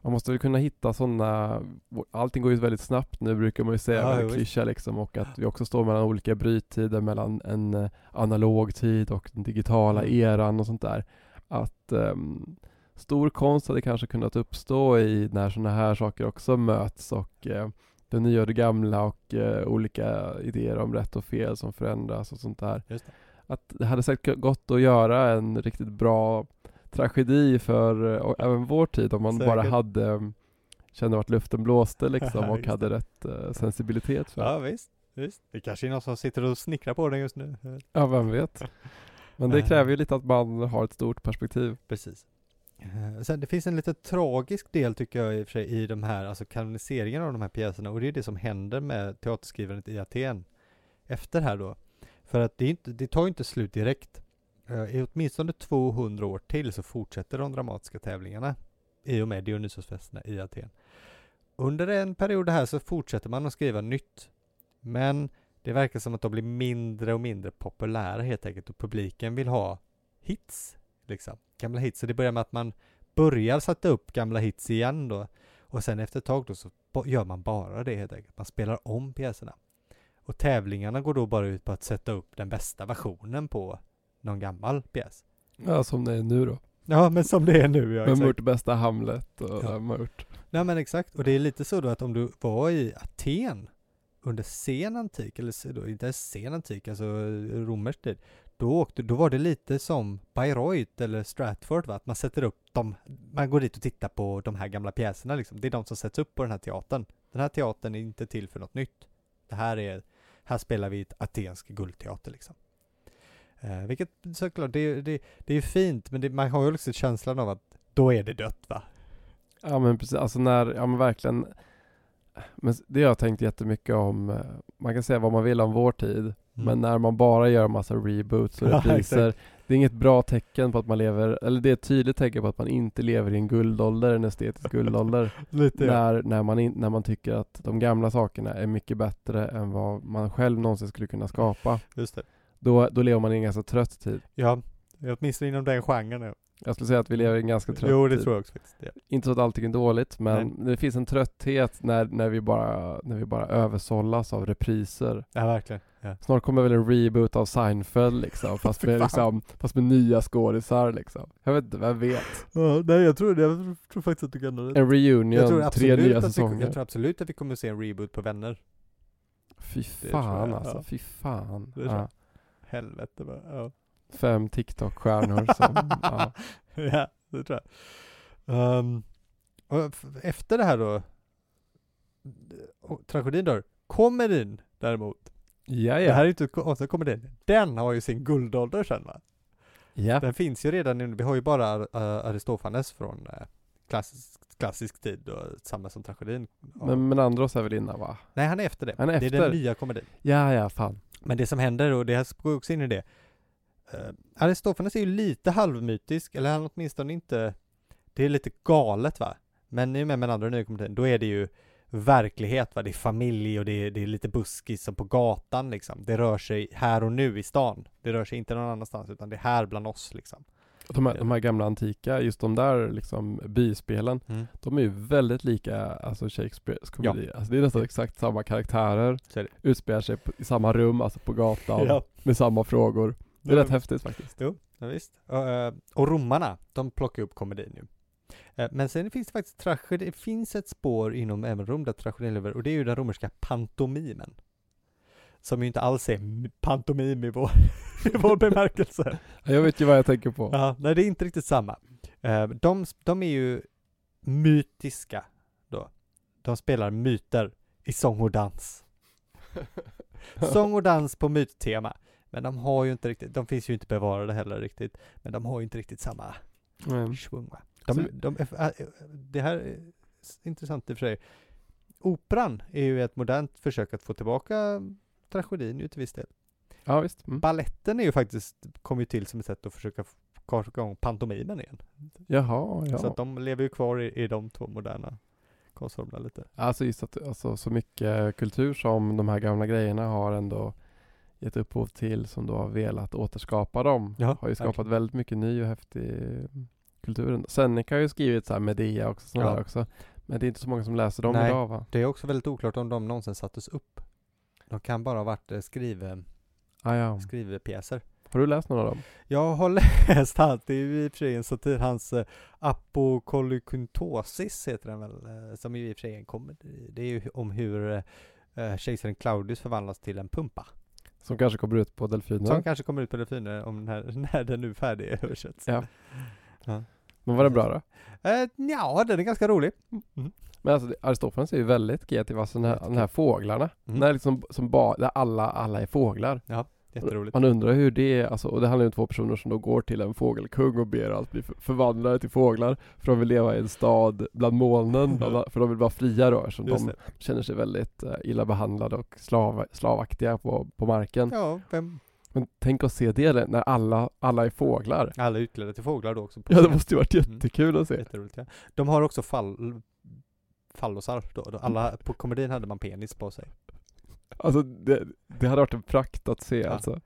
man måste väl kunna hitta sådana, allting går ju väldigt snabbt nu brukar man ju säga, Ja, klyscha liksom och att vi också står mellan olika bryttider mellan en eh, analog tid och den digitala Mm. eran och sånt där. Att ehm, stor konst hade kanske kunnat uppstå i när sådana här saker också möts och eh, det nya och det gamla och eh, olika idéer om rätt och fel som förändras och sånt där. Det. Att det hade säkert gått att göra en riktigt bra tragedi för och även vår tid om man bara Säkert. hade um, kände vart luften blåste liksom och hade rätt sensibilitet för. Ja visst. visst. Det kanske är någon som sitter och snickrar på den just nu. Ja, vem vet. Men det Eh. kräver ju lite att man har ett stort perspektiv. Precis. Eh, Sen det finns en lite tragisk del tycker jag i och för sig i de här, alltså kanoniseringen av de här pjäserna och det är det som händer med teaterskrivandet i Aten efter här då. För att det, inte, det tar ju inte slut direkt. Eh, I åtminstone 200 år till så fortsätter de dramatiska tävlingarna i och med Dionysosfesterna i Aten. Under en period här så fortsätter man att skriva nytt. Men det verkar som att de blir mindre och mindre populära helt enkelt och publiken vill ha hits liksom. Gamla hits. Så det börjar med att man börjar sätta upp gamla hits igen då. Och sen efter ett tag då så gör man bara det helt enkelt. Man spelar om pjäserna. Och tävlingarna går då bara ut på att sätta upp den bästa versionen på någon gammal pjäs. Ja, som det är nu då. Ja, men som det är nu, ja Vem har gjort bästa Hamlet och Ja. vem har gjort... Nej men exakt, och det är lite så då att om du var i Aten under sen antik, eller inte sen antik, alltså romersk tid, då, åkte, då var det lite som Bayreuth eller Stratford va, att man sätter upp dem, man går dit och tittar på de här gamla pjäserna liksom, det är de som sätts upp på den här teatern. Den här teatern är inte till för något nytt. Det här är, här spelar vi ett atensk guldteater liksom. Eh, vilket såklart, det, det, det är ju fint, men det, man har ju också känslan av att då är det dött va? Ja men precis, alltså när, ja men verkligen men det har jag tänkt jättemycket om eh, Man kan säga vad man vill om vår tid Men när man bara gör massa reboots och Ja, repriser Det är inget bra tecken på att man lever Eller det är ett tydligt tecken på att man inte lever i en guldålder, en estetisk guldålder Lite ja. när, när, man in, när man tycker att de gamla sakerna är mycket bättre än vad man själv någonsin skulle kunna skapa Just det. Då, då lever man i en ganska trött tid Ja, åtminstone inom den genren. Ja. Jag skulle säga att vi lever i en ganska trött Jo, det tid tror jag också faktiskt. Ja. Inte så att allting är dåligt men det finns en trötthet när, när, vi bara, när vi bara översållas av repriser ja, verkligen. Ja. Snart kommer väl en reboot av Seinfeld liksom fast med, liksom, fast med nya skådisar liksom Jag vet inte, vem vet? ja. Nej, jag tror, jag tror faktiskt att du kan ha rätt. En reunion, tre nya att vi, säsonger jag tror absolut att vi kommer att se en reboot på Vänner. Fy fan jag, alltså, ja. fy fan ja. Helvete bara. Ja. Fem TikTok-stjärnor som, ja. ja, det tror jag. Ehm, och efter det här då, tragedin dör, komedin däremot. Ja, Det ja. här är inte konstigt, komedin. Den har ju sin guldålder sen va? ja. Den finns ju redan nu, vi har ju bara uh, Aristofanes från uh, klassisk, klassisk tid och samma som tragedin. Men, men Andros är väl innan va? Nej, han är efter det. Han är Det är efter. den nya komedin. Ja, ja, fan. Men det som händer, och det här går också in i det. Uh, Aristofanes är ju lite halvmytisk, eller han åtminstone inte, det är lite galet va? Men i och med den andra komedin, då är det ju verklighet va? Det är familj och det är, det är lite buskis som på gatan liksom. Det rör sig här och nu i stan. Det rör sig inte någon annanstans, utan det är här bland oss liksom. De här, de här gamla antika, just de där liksom byspelen De är ju väldigt lika alltså Shakespeares komedi. Alltså det är nästan exakt samma karaktärer. Utspelar sig på, i samma rum, alltså på gatan. Ja. Med samma frågor. Det är rätt häftigt faktiskt. Jo, ja, visst. Och, eh, och romarna, de plockar upp komedin ju. Eh, Men sen finns det faktiskt tragedi, det finns ett spår inom även Rom där tragedin lever och det är ju den romerska pantomimen. Som ju inte alls är pantomim i vår, i vår bemärkelse. Ja, Jag vet ju vad jag tänker på. Ja, nej det är inte riktigt samma. Eh, De, de är ju mytiska då. De spelar myter i sång och dans. Sång och dans på myttema. Men de har ju inte riktigt, de finns ju inte bevarade heller riktigt. Men de har ju inte riktigt samma Mm. svung va. De, de, är- äh, det här är intressant i och för sig. Operan är ju ett modernt försök att få tillbaka tragedin ju till viss del. Ja visst. Mm. Balletten är ju faktiskt, kom ju till som ett sätt att försöka få igång pantomimen igen. Jaha, ja. Så att de lever ju kvar i, i de två moderna konstformerna lite. Alltså just att alltså, så mycket kultur som de här gamla grejerna har ändå gett upphov till som då har velat återskapa dem. Ja, har ju skapat verkligen. väldigt mycket ny och häftig kultur. Seneca har ju skrivit så här Medea också, sådana Ja. där också. Men det är inte så många som läser dem Nej. idag va? Det är också väldigt oklart om de någonsin sattes upp. De kan bara ha varit eh, skrive, Ah, ja. skrivepjäser. Har du läst några av dem? Jag har läst hans, det är ju i och för sig en satir, hans eh, heter den väl, eh, som ju i och för sig är en komedi. Det är ju om hur eh, kejsaren Claudius förvandlas till en pumpa. Som kanske kommer ut på Delfiner? Som kanske kommer ut på Delfiner om när, när den nu är färdig översätts. Ja. Ja. Men var det bra då? Eh, ja, den är ganska rolig. Men alltså Aristofanes är ju väldigt kreativ, alltså den här, den här fåglarna. Mm. När liksom, som ba, där alla, alla är fåglar. Jätteroligt. Man undrar hur det är, alltså, och det handlar ju om två personer som då går till en fågelkung och ber allt bli för- förvandlade till fåglar. För de vill leva i en stad bland molnen, bland för de vill vara fria då eftersom Just de det. känner sig väldigt eh, illa behandlade och slav, slavaktiga på, på marken. Ja, vem? Men tänk att se det när alla, alla är fåglar. Alla är utklädda till fåglar då också. Ja det måste ju varit Mm. jättekul att se. Jätteroligt ja. De har också fall, fallosar då. Alla, på komedin hade man penis på sig. Alltså det, det hade varit en prakt att se Ja. alltså.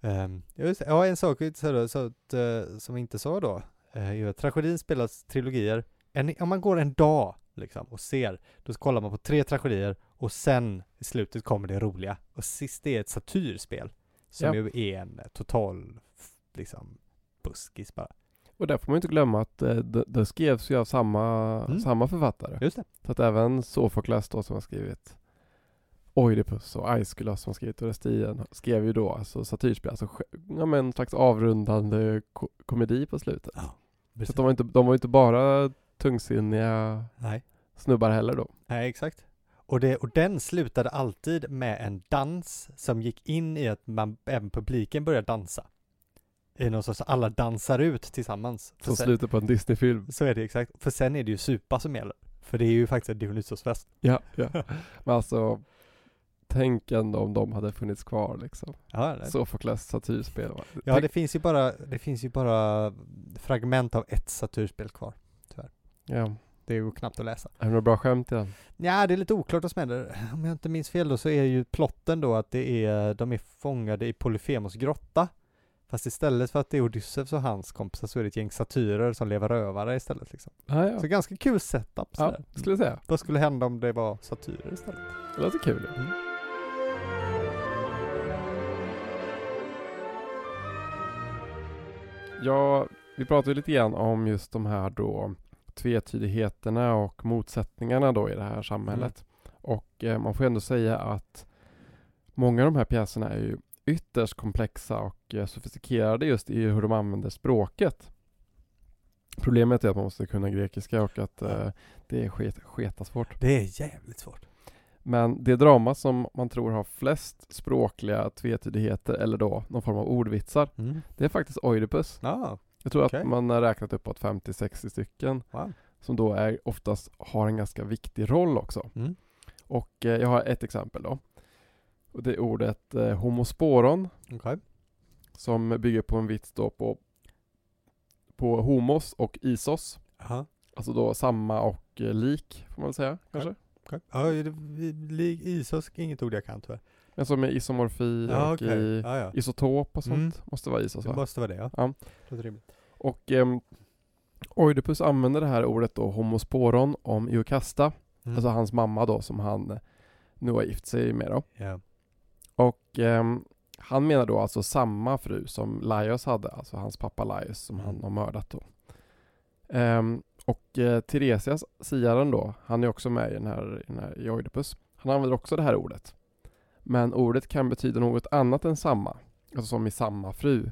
Um, just, det. ja, en sak så, så att, eh, som vi inte sa då, uh, tragedin spelas trilogier. En, om man går en dag liksom och ser, då kollar man på tre tragedier och sen i slutet kommer det roliga. Och sist är ett satyrspel. Som Ja. ju är en eh, total, liksom, buskis bara. Och där får man ju inte glömma att eh, det, det skrevs ju av samma, Mm. samma författare. Just det. Så att även Sofokles då som har skrivit Oidipus och Aeschylus som skrivit Orestien skrev ju då alltså satyrspel, alltså ja, men en slags avrundande ko- komedi på slutet. Så att de var inte, de var inte bara tungsinniga Nej. snubbar heller då. Nej, exakt. Och, det, och den slutade alltid med en dans som gick in i att man, även publiken började dansa. I någon sorts, alla dansar ut tillsammans. Som sen, slutet på en Disney-film. så är det exakt. För sen är det ju supa som gäller. För det är ju faktiskt en Dionysusfest. Ja, ja. Men alltså Tänk ändå om de hade funnits kvar liksom. Ja, det, Sofokles satyrspel. va? ja Tänk- det finns ju bara, det finns ju bara fragment av ett satyrspel kvar. ja. Det är ju knappt att läsa. Är det några bra skämt i den? Ja, det är lite oklart vad som händer. Om jag inte minns fel då så är ju plotten då att det är, de är fångade i Polyfemos grotta. Fast istället för att det är Odysseus och hans kompisar så är det ett gäng satyrer som lever rövare istället liksom. Ah, ja, Så ganska kul setup ja. sådär. skulle jag säga. Vad skulle hända om det var satyrer istället? Det låter kul. Mm. Ja, vi pratade lite grann om just de här då tvetydigheterna och motsättningarna då i det här samhället. Och eh, man får ändå säga att många av de här pjäserna är ju ytterst komplexa och eh, sofistikerade just i hur de använder språket. Problemet är att man måste kunna grekiska och att eh, det är sket, sketasvårt. Det är jävligt svårt. Men det drama som man tror har flest språkliga tvetydigheter eller då någon form av ordvitsar, Mm. det är faktiskt Oidipus. Ja, Jag tror Okej. att man har räknat uppåt 50-60 stycken wow. som då är oftast har en ganska viktig roll också. Mm. Och eh, jag har ett exempel då. Och det är ordet eh, homosporon Okej. som bygger på en vits då på, på homos och isos. Jaha. Alltså då samma och eh, lik får man väl säga kanske. Okej. Ja, är det, isos, inget ord jag kan tyvärr. Men som är isomorfi Ja, och okej. i Ja, ja. isotop och sånt. Mm. Måste vara isos Det va? måste vara det ja. Ja. Rimligt. Och ehm, Oidipus använder det här ordet då homosporon om Iokasta. Mm. Alltså hans mamma då som han nu har gift sig med då. Ja. Och ehm, han menar då alltså samma fru som Laios hade, alltså hans pappa Laios som han Mm. har mördat då. Ehm, och eh, Tiresias, siaren då, han är också med i den här, i den här i Oidipus. Han använder också det här ordet. Men ordet kan betyda något annat än samma, alltså som i samma fru.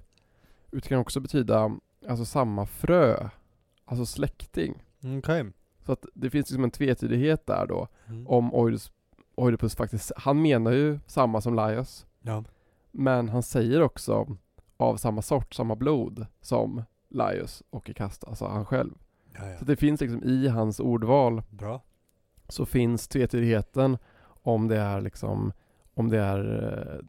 Det kan också betyda alltså samma frö, alltså släkting. Okej. Så att det finns liksom en tvetydighet där då Mm. om Oidipus, Oidipus faktiskt, han menar ju samma som Laios. Ja. Men han säger också av samma sort, samma blod som Laios och Ikasta, alltså han själv. Så det finns liksom i hans ordval Bra. så finns tvetydigheten om det är liksom om det är eh,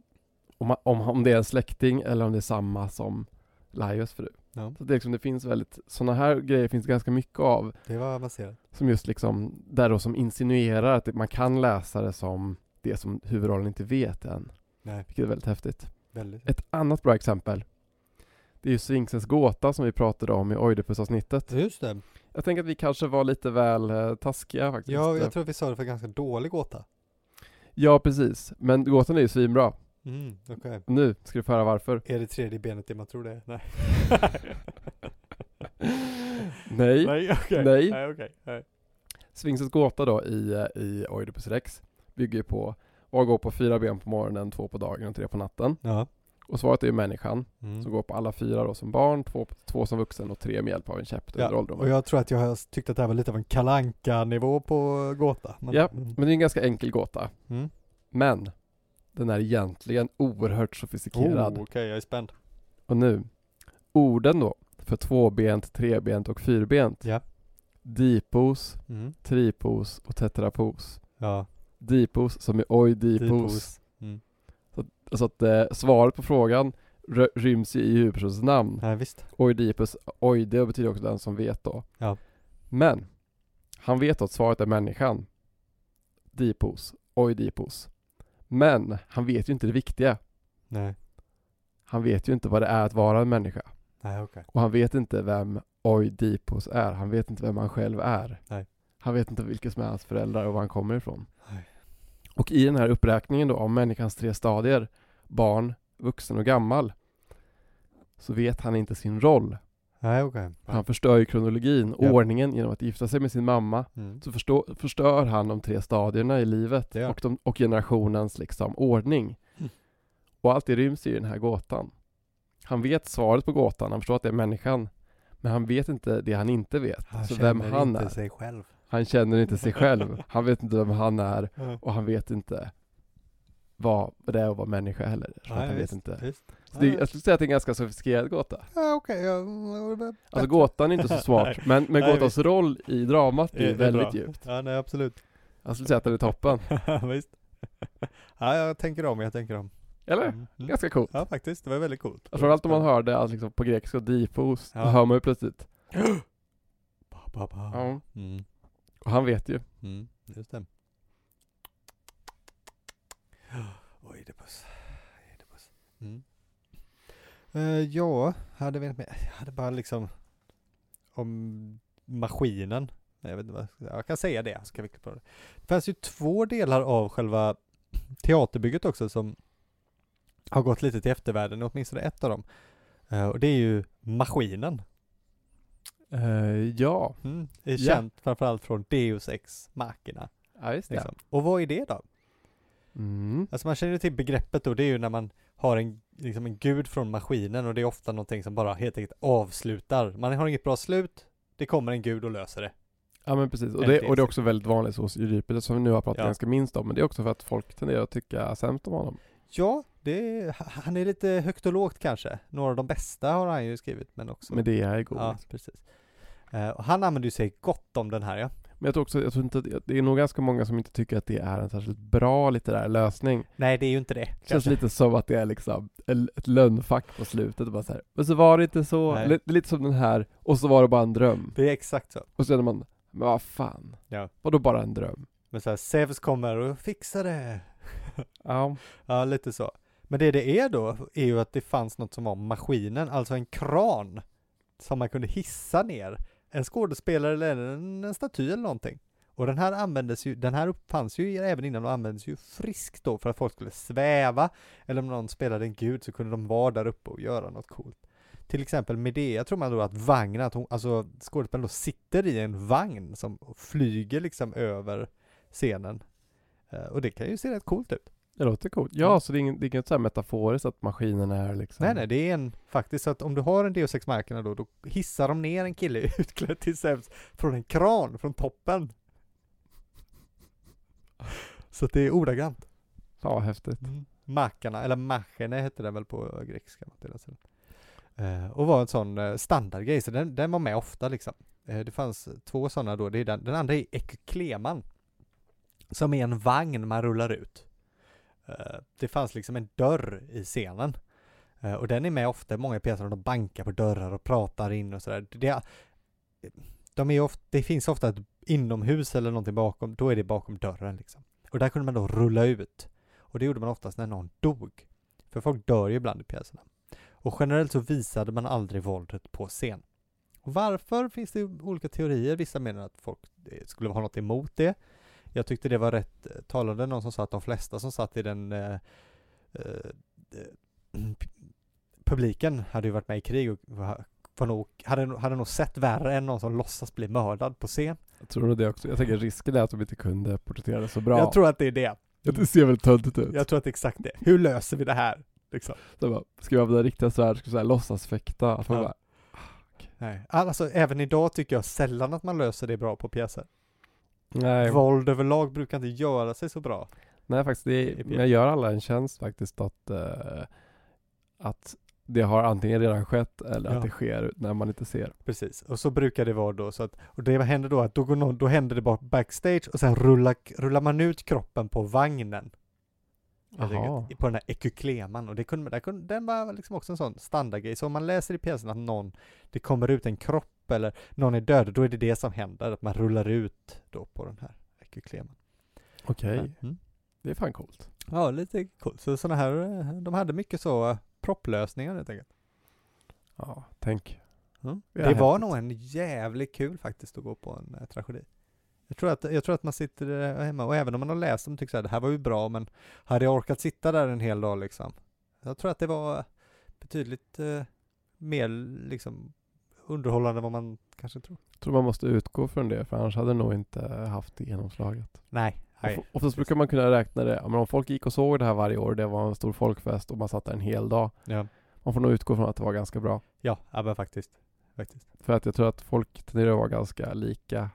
om, om, om det är en släkting eller om det är samma som Laios fru. Ja. Så det, liksom, det finns väldigt, sådana här grejer finns ganska mycket av Det var avancerat. som just liksom, där då som insinuerar att det- man kan läsa det som det som huvudrollen inte vet än. Nej, Vilket är väldigt häftigt. väldigt. Ett annat bra exempel Det är ju Sphinxens gåta som vi pratade om i Oidipus-avsnittet. Just det. Jag tänker att vi kanske var lite väl eh, taskiga faktiskt. Ja, jag tror att vi sa det för ganska dålig gåta. ja, precis. Men gåtan är ju svinbra. Mm, okej. Nu ska du få höra varför. Är det tredje benet det man tror det är? Nej. Nej. Nej, okej. Nej. Nej, okej. Nej. Sphinxens gåta då i, i Oidipus Rex bygger ju på att gå på fyra ben på morgonen, två på dagen och tre på natten. Ja. Och svaret är ju människan, Mm. som går på alla fyra då som barn, två, två som vuxen och tre med hjälp av en käpp Ja, under åldrarna. och jag tror att jag har tyckt att det här var lite av en kalanka nivå på gåta. Men, Ja. Mm. Men det är en ganska enkel gåta. Mm. Men, den är egentligen oerhört sofistikerad. Oh, Okej, jag är spänd. Och nu, orden då, för tvåbent, trebent och fyrbent. Ja. Dipos, Mm. tripos och tetrapos. Ja, Dipos som är oidipos. Dipos. Mm. Så att eh, svaret på frågan ryms ju i huvudpersonens namn. Ja, visst. Oidipus, oide betyder också den som vet då. Ja. Men, han vet att svaret är människan. Dipos, oidipos. Men, han vet ju inte det viktiga. Nej. Han vet ju inte vad det är att vara en människa. Nej, okej. Och han vet inte vem Oidipus är. Han vet inte vem han själv är. Nej. Han vet inte vilka som är hans föräldrar och var han kommer ifrån. Nej. Och i den här uppräkningen då av människans tre stadier, barn, vuxen och gammal, så vet han inte sin roll. Nej, okej. Han förstör ju kronologin, Ja. ordningen genom att gifta sig med sin mamma. Mm. Så förstå, förstör han de tre stadierna i livet gör och, de, och generationens liksom ordning. Mm. Och allt det ryms i den här gåtan. Han vet svaret på gåtan, han förstår att det är människan. Men han vet inte det han inte vet. Han så vem han inte är. sig själv. Han känner inte sig själv. Han vet inte vem han är Ja. och han vet inte vad det är att vara människa heller. Så att han vet visst, inte. Visst. Så det, jag skulle säga att det är en ganska sofistikerad gåta. Ja, okej. Ja, Alltså gåtan är inte så smart, Nej. men, men Nej, gåtans roll i dramat är väldigt djupt. Ja, nej absolut. Jag skulle säga att den är toppen. visst. Ja, jag tänker om, jag tänker om. Eller? Mm. Mm. Ganska coolt. Ja, faktiskt. Det var väldigt coolt. Framförallt om man hör det alltså, liksom, på grekiska dipos, Ja. då hör man ju plötsligt. Ba, ba, ba. Ja. Mm. Och han vet ju. Mm. Just det. Oidipus. Oidipus. Mm. Uh, ja, hade vi med? Jag hade bara liksom om maskinen. Jag, vet inte vad, jag kan säga det, ska vi klippa det. Det fanns ju två delar av själva teaterbygget också som har gått lite till eftervärlden, åtminstone ett av dem. Eh, och det är ju maskinen. Uh, ja. Mm. Är Ja. känt framförallt från Deus Ex Machina. Ja, just det. Liksom. Och vad är det då? Mm. Alltså man känner ju till begreppet då, det är ju när man har en, liksom en gud från maskinen och det är ofta någonting som bara helt enkelt avslutar. Man har inget bra slut, det kommer en gud och löser det. Ja men precis, och det, och det är också väldigt vanligt hos Euripides som vi nu har pratat Ja. ganska minst om, men det är också för att folk tenderar att tycka sämst om honom. Ja, det är, han är lite högt och lågt kanske. Några av de bästa har han ju skrivit, men också Men det är god. Ja, precis. Eh, och han använder ju sig gott om den här ja. Men jag tror också, jag tror inte, att- det är nog ganska många som inte tycker att det är en särskilt bra litterär lösning. Nej, det är ju inte det. Känns kanske. lite som att det är liksom ett lönnfack på slutet och bara så här. men så var det inte så, Nej. lite, lite som den här, och så var det bara en dröm. Det är exakt så. Och så känner man, men vad fan, Ja. vadå bara en dröm? Men så här, Zeus kommer och fixar det. Ja, Ja, lite så. Men det det är då, är ju att det fanns något som var maskinen, alltså en kran som man kunde hissa ner en skådespelare eller en, en staty eller någonting. Och den här användes ju, den här uppfanns ju även innan och användes ju friskt då för att folk skulle sväva eller om någon spelade en gud så kunde de vara där uppe och göra något coolt. Till exempel Medea tror man då att vagnen, att hon, alltså skådespelaren då sitter i en vagn som flyger liksom över scenen. Eh, och det kan ju se rätt coolt ut det låter coolt. Ja, Ja. så det är inget, det är inget så här metaforiskt att maskinen är liksom Nej nej, det är en faktiskt så att om du har en Deus Ex Machina då, då hissar de ner en kille utklädd till Zeus från en kran från toppen. Så att det är ordagrant. Vad häftigt. Mackarna, eller machene hette det väl på grekiska. den. Eh, och var en sån eh, standardgrej, så den, den var med ofta liksom. Eh, det fanns två sådana då, det är den, den andra är ekykleman. Som är en vagn man rullar ut. Eh, det fanns liksom en dörr i scenen. Eh, och den är med ofta, många pjäser, de bankar på dörrar och pratar in och sådär. Det, de är ofta, det finns ofta ett inomhus eller någonting bakom, då är det bakom dörren liksom. Och där kunde man då rulla ut. Och det gjorde man oftast när någon dog. För folk dör ju ibland i pjäserna. Och generellt så visade man aldrig våldet på scen. Och varför finns det olika teorier. Vissa menar att folk eh, skulle ha något emot det. Jag tyckte det var rätt talande, någon som sa att de flesta som satt i den eh, eh, publiken hade ju varit med i krig och var, var nog, hade, hade nog sett värre än någon som låtsas bli mördad på scen. Jag tror det också. Jag tänker risken är att de inte kunde porträttera det så bra. Jag tror att det är det. Det ser väl töntigt ut. Jag tror att det är exakt det. Hur löser vi det här? liksom. Så bara, ska vi använda riktiga svärd, ska vi låtsasfäkta, att man Ja. bara, Nej. Alltså även idag tycker jag sällan att man löser det bra på pjäser. Nej, Våld överlag brukar inte göra sig så bra. nej faktiskt, det men jag gör alla en tjänst faktiskt att, eh, att det har antingen redan skett eller Ja. att det sker när man inte ser. Precis, och så brukar det vara då så att, och det händer då att då, går någon, då händer det bara backstage och sen rullar, rullar man ut kroppen på vagnen. enkelt, På den här ekykleman och det kunde, där kunde, den var liksom också en sån standardgrej. Så om man läser i pjäsen att någon, det kommer ut en kropp eller någon är död, då är det det som händer, att man rullar ut då på den här ekykleman. Okej, Mm. det är fan coolt. Ja, lite coolt. Så sådana här, eh, de hade mycket så eh, propplösningar helt enkelt. Ja, tänk. Mm. Ja, Det var nog en jävligt kul faktiskt att gå på en eh, tragedi. Jag tror, att, jag tror att man sitter hemma och även om man har läst dem tycker här, det här var ju bra men hade jag orkat sitta där en hel dag liksom. Jag tror att det var betydligt eh, mer liksom underhållande än vad man kanske tror. Jag tror man måste utgå från det, för annars hade det nog inte haft det genomslaget. Nej. Of- Oftast brukar man kunna räkna det, men om folk gick och såg det här varje år, det var en stor folkfest och man satt där en hel dag. Ja, Man får nog utgå från att det var ganska bra. ja, ja men faktiskt. faktiskt. För att jag tror att folk tenderar att vara ganska lika.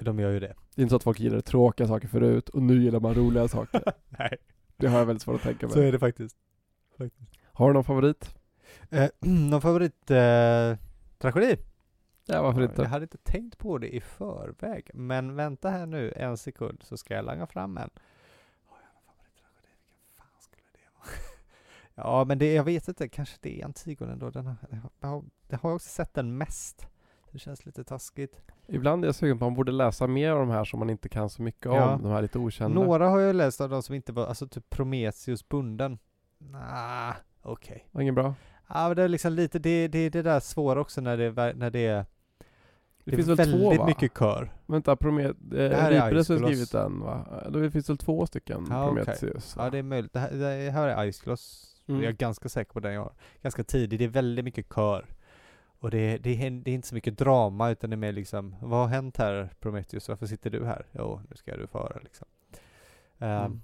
De gör ju det. Det är inte så att folk gillade tråkiga saker förut och nu gillar man roliga saker. Nej, Det har jag väldigt svårt att tänka så mig. är det faktiskt. faktiskt. Har du någon favorit? Eh, någon favorit eh, tragedi? Ja, varför Jag inte? hade inte tänkt på det i förväg, men vänta här nu en sekund så ska jag langa fram en. Jag ja, men det, jag vet inte, kanske det är Antigonen då. Den har, jag har, jag har också sett den mest. Det känns lite taskigt. Ibland är jag sugen på att man borde läsa mer av de här som man inte kan så mycket om. Ja. De här lite okända. Några har jag läst av de som inte var, alltså typ Prometheus bunden. Nah, okej. Var ingen bra? Ja, det är liksom lite, det, det, det där svåra också när det, när det är, Det, det finns väl två väldigt va? mycket kör. Vänta, Promet... Det Eh, har skrivit den va? Det finns väl två stycken okej. Prometheus? va? Ja det är möjligt. Det här, det här är Aisgloss. Mm. Jag är ganska säker på den jag har. Ganska tidig. Det är väldigt mycket kör. Och det, det, är, det är inte så mycket drama utan det är mer liksom Vad har hänt här Prometheus? Varför sitter du här? Jo, nu ska du få höra liksom. Ehm, Mm.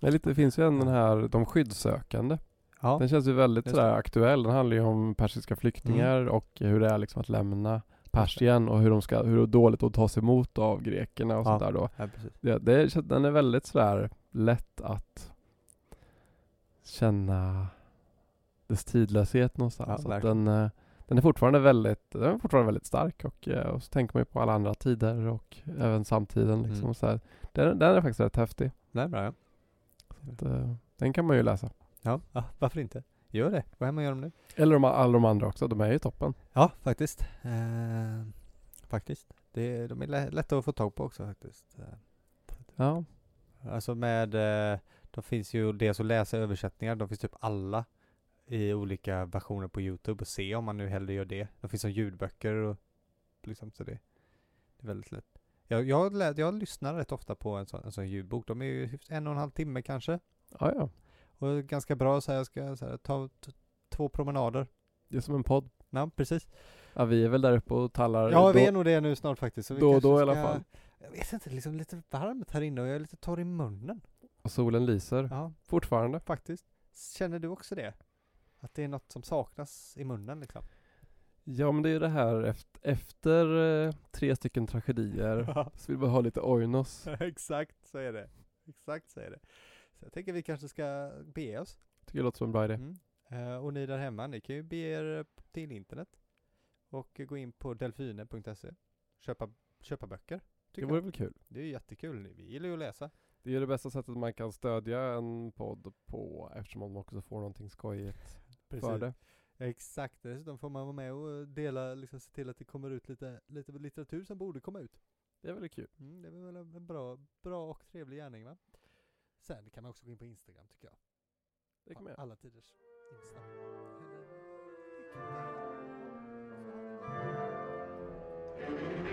Ja, lite, det finns ju en den här De skyddssökande. Ja, Den känns ju väldigt sådär aktuell. Den handlar ju om persiska flyktingar och hur det är liksom att lämna Persien och hur de ska, hur dåligt att tas emot av grekerna och Ja. sånt där då. ja. Det, det, den är väldigt sådär lätt att känna dess tidlöshet någonstans. Ja, att den, eh, den är fortfarande väldigt, den är fortfarande väldigt stark och, eh, och så tänker man ju på alla andra tider och även samtiden liksom. Mm. Så här. Den, den är faktiskt rätt häftig. Det är bra ja. Så, eh, den kan man ju läsa. Ja. Ja, varför inte? Gör det. Gå hem och gör dem nu. Eller de, alla de andra också, de är ju toppen. Ja, faktiskt. Ehm, faktiskt. Det, de är lä- lätta att få tag på också faktiskt. Ehm, Ja, Alltså med, eh, de finns ju dels att läsa översättningar, de finns typ alla i olika versioner på Youtube och se om man nu hellre gör det. De finns som ljudböcker och liksom så det, det är väldigt lätt. Jag, jag, jag lyssnar rätt ofta på en sån, en sån ljudbok. De är ju en och en halv timme kanske. ja, ja. Och ganska bra så här, jag ska så här, ta två promenader. Det är som en podd. Ja, precis. Ja, vi är väl där uppe och tallar Ja, vi då, är nog det nu snart faktiskt. Så vi då och då i alla ska- fall. Jag vet inte, liksom lite varmt här inne och jag är lite torr i munnen. Och solen lyser. Ja, Fortfarande. faktiskt. Känner du också det? Att det är något som saknas i munnen liksom? Ja men det är det här efter, efter eh, tre stycken tragedier så vill man ha lite oinos. Exakt så är det. Exakt så är det. Så jag tänker vi kanske ska bege oss. Tycker det låter som en bra idé. Mm. Eh, och ni där hemma, ni kan ju bege er till internet och gå in på delfine.se. Köpa, köpa böcker. Det vore jag. väl kul. Det är jättekul. Vi gillar ju att läsa. Det är det bästa sättet man kan stödja en podd på eftersom man också får någonting skojigt för det. Exakt, dessutom får man vara med och dela, liksom se till att det kommer ut lite, lite litteratur som borde komma ut. Det är väldigt kul. Mm, det är väl en bra, bra och trevlig gärning va? Sen kan man också gå in på Instagram tycker jag. Det kan man Alla tiders Insta. Eller,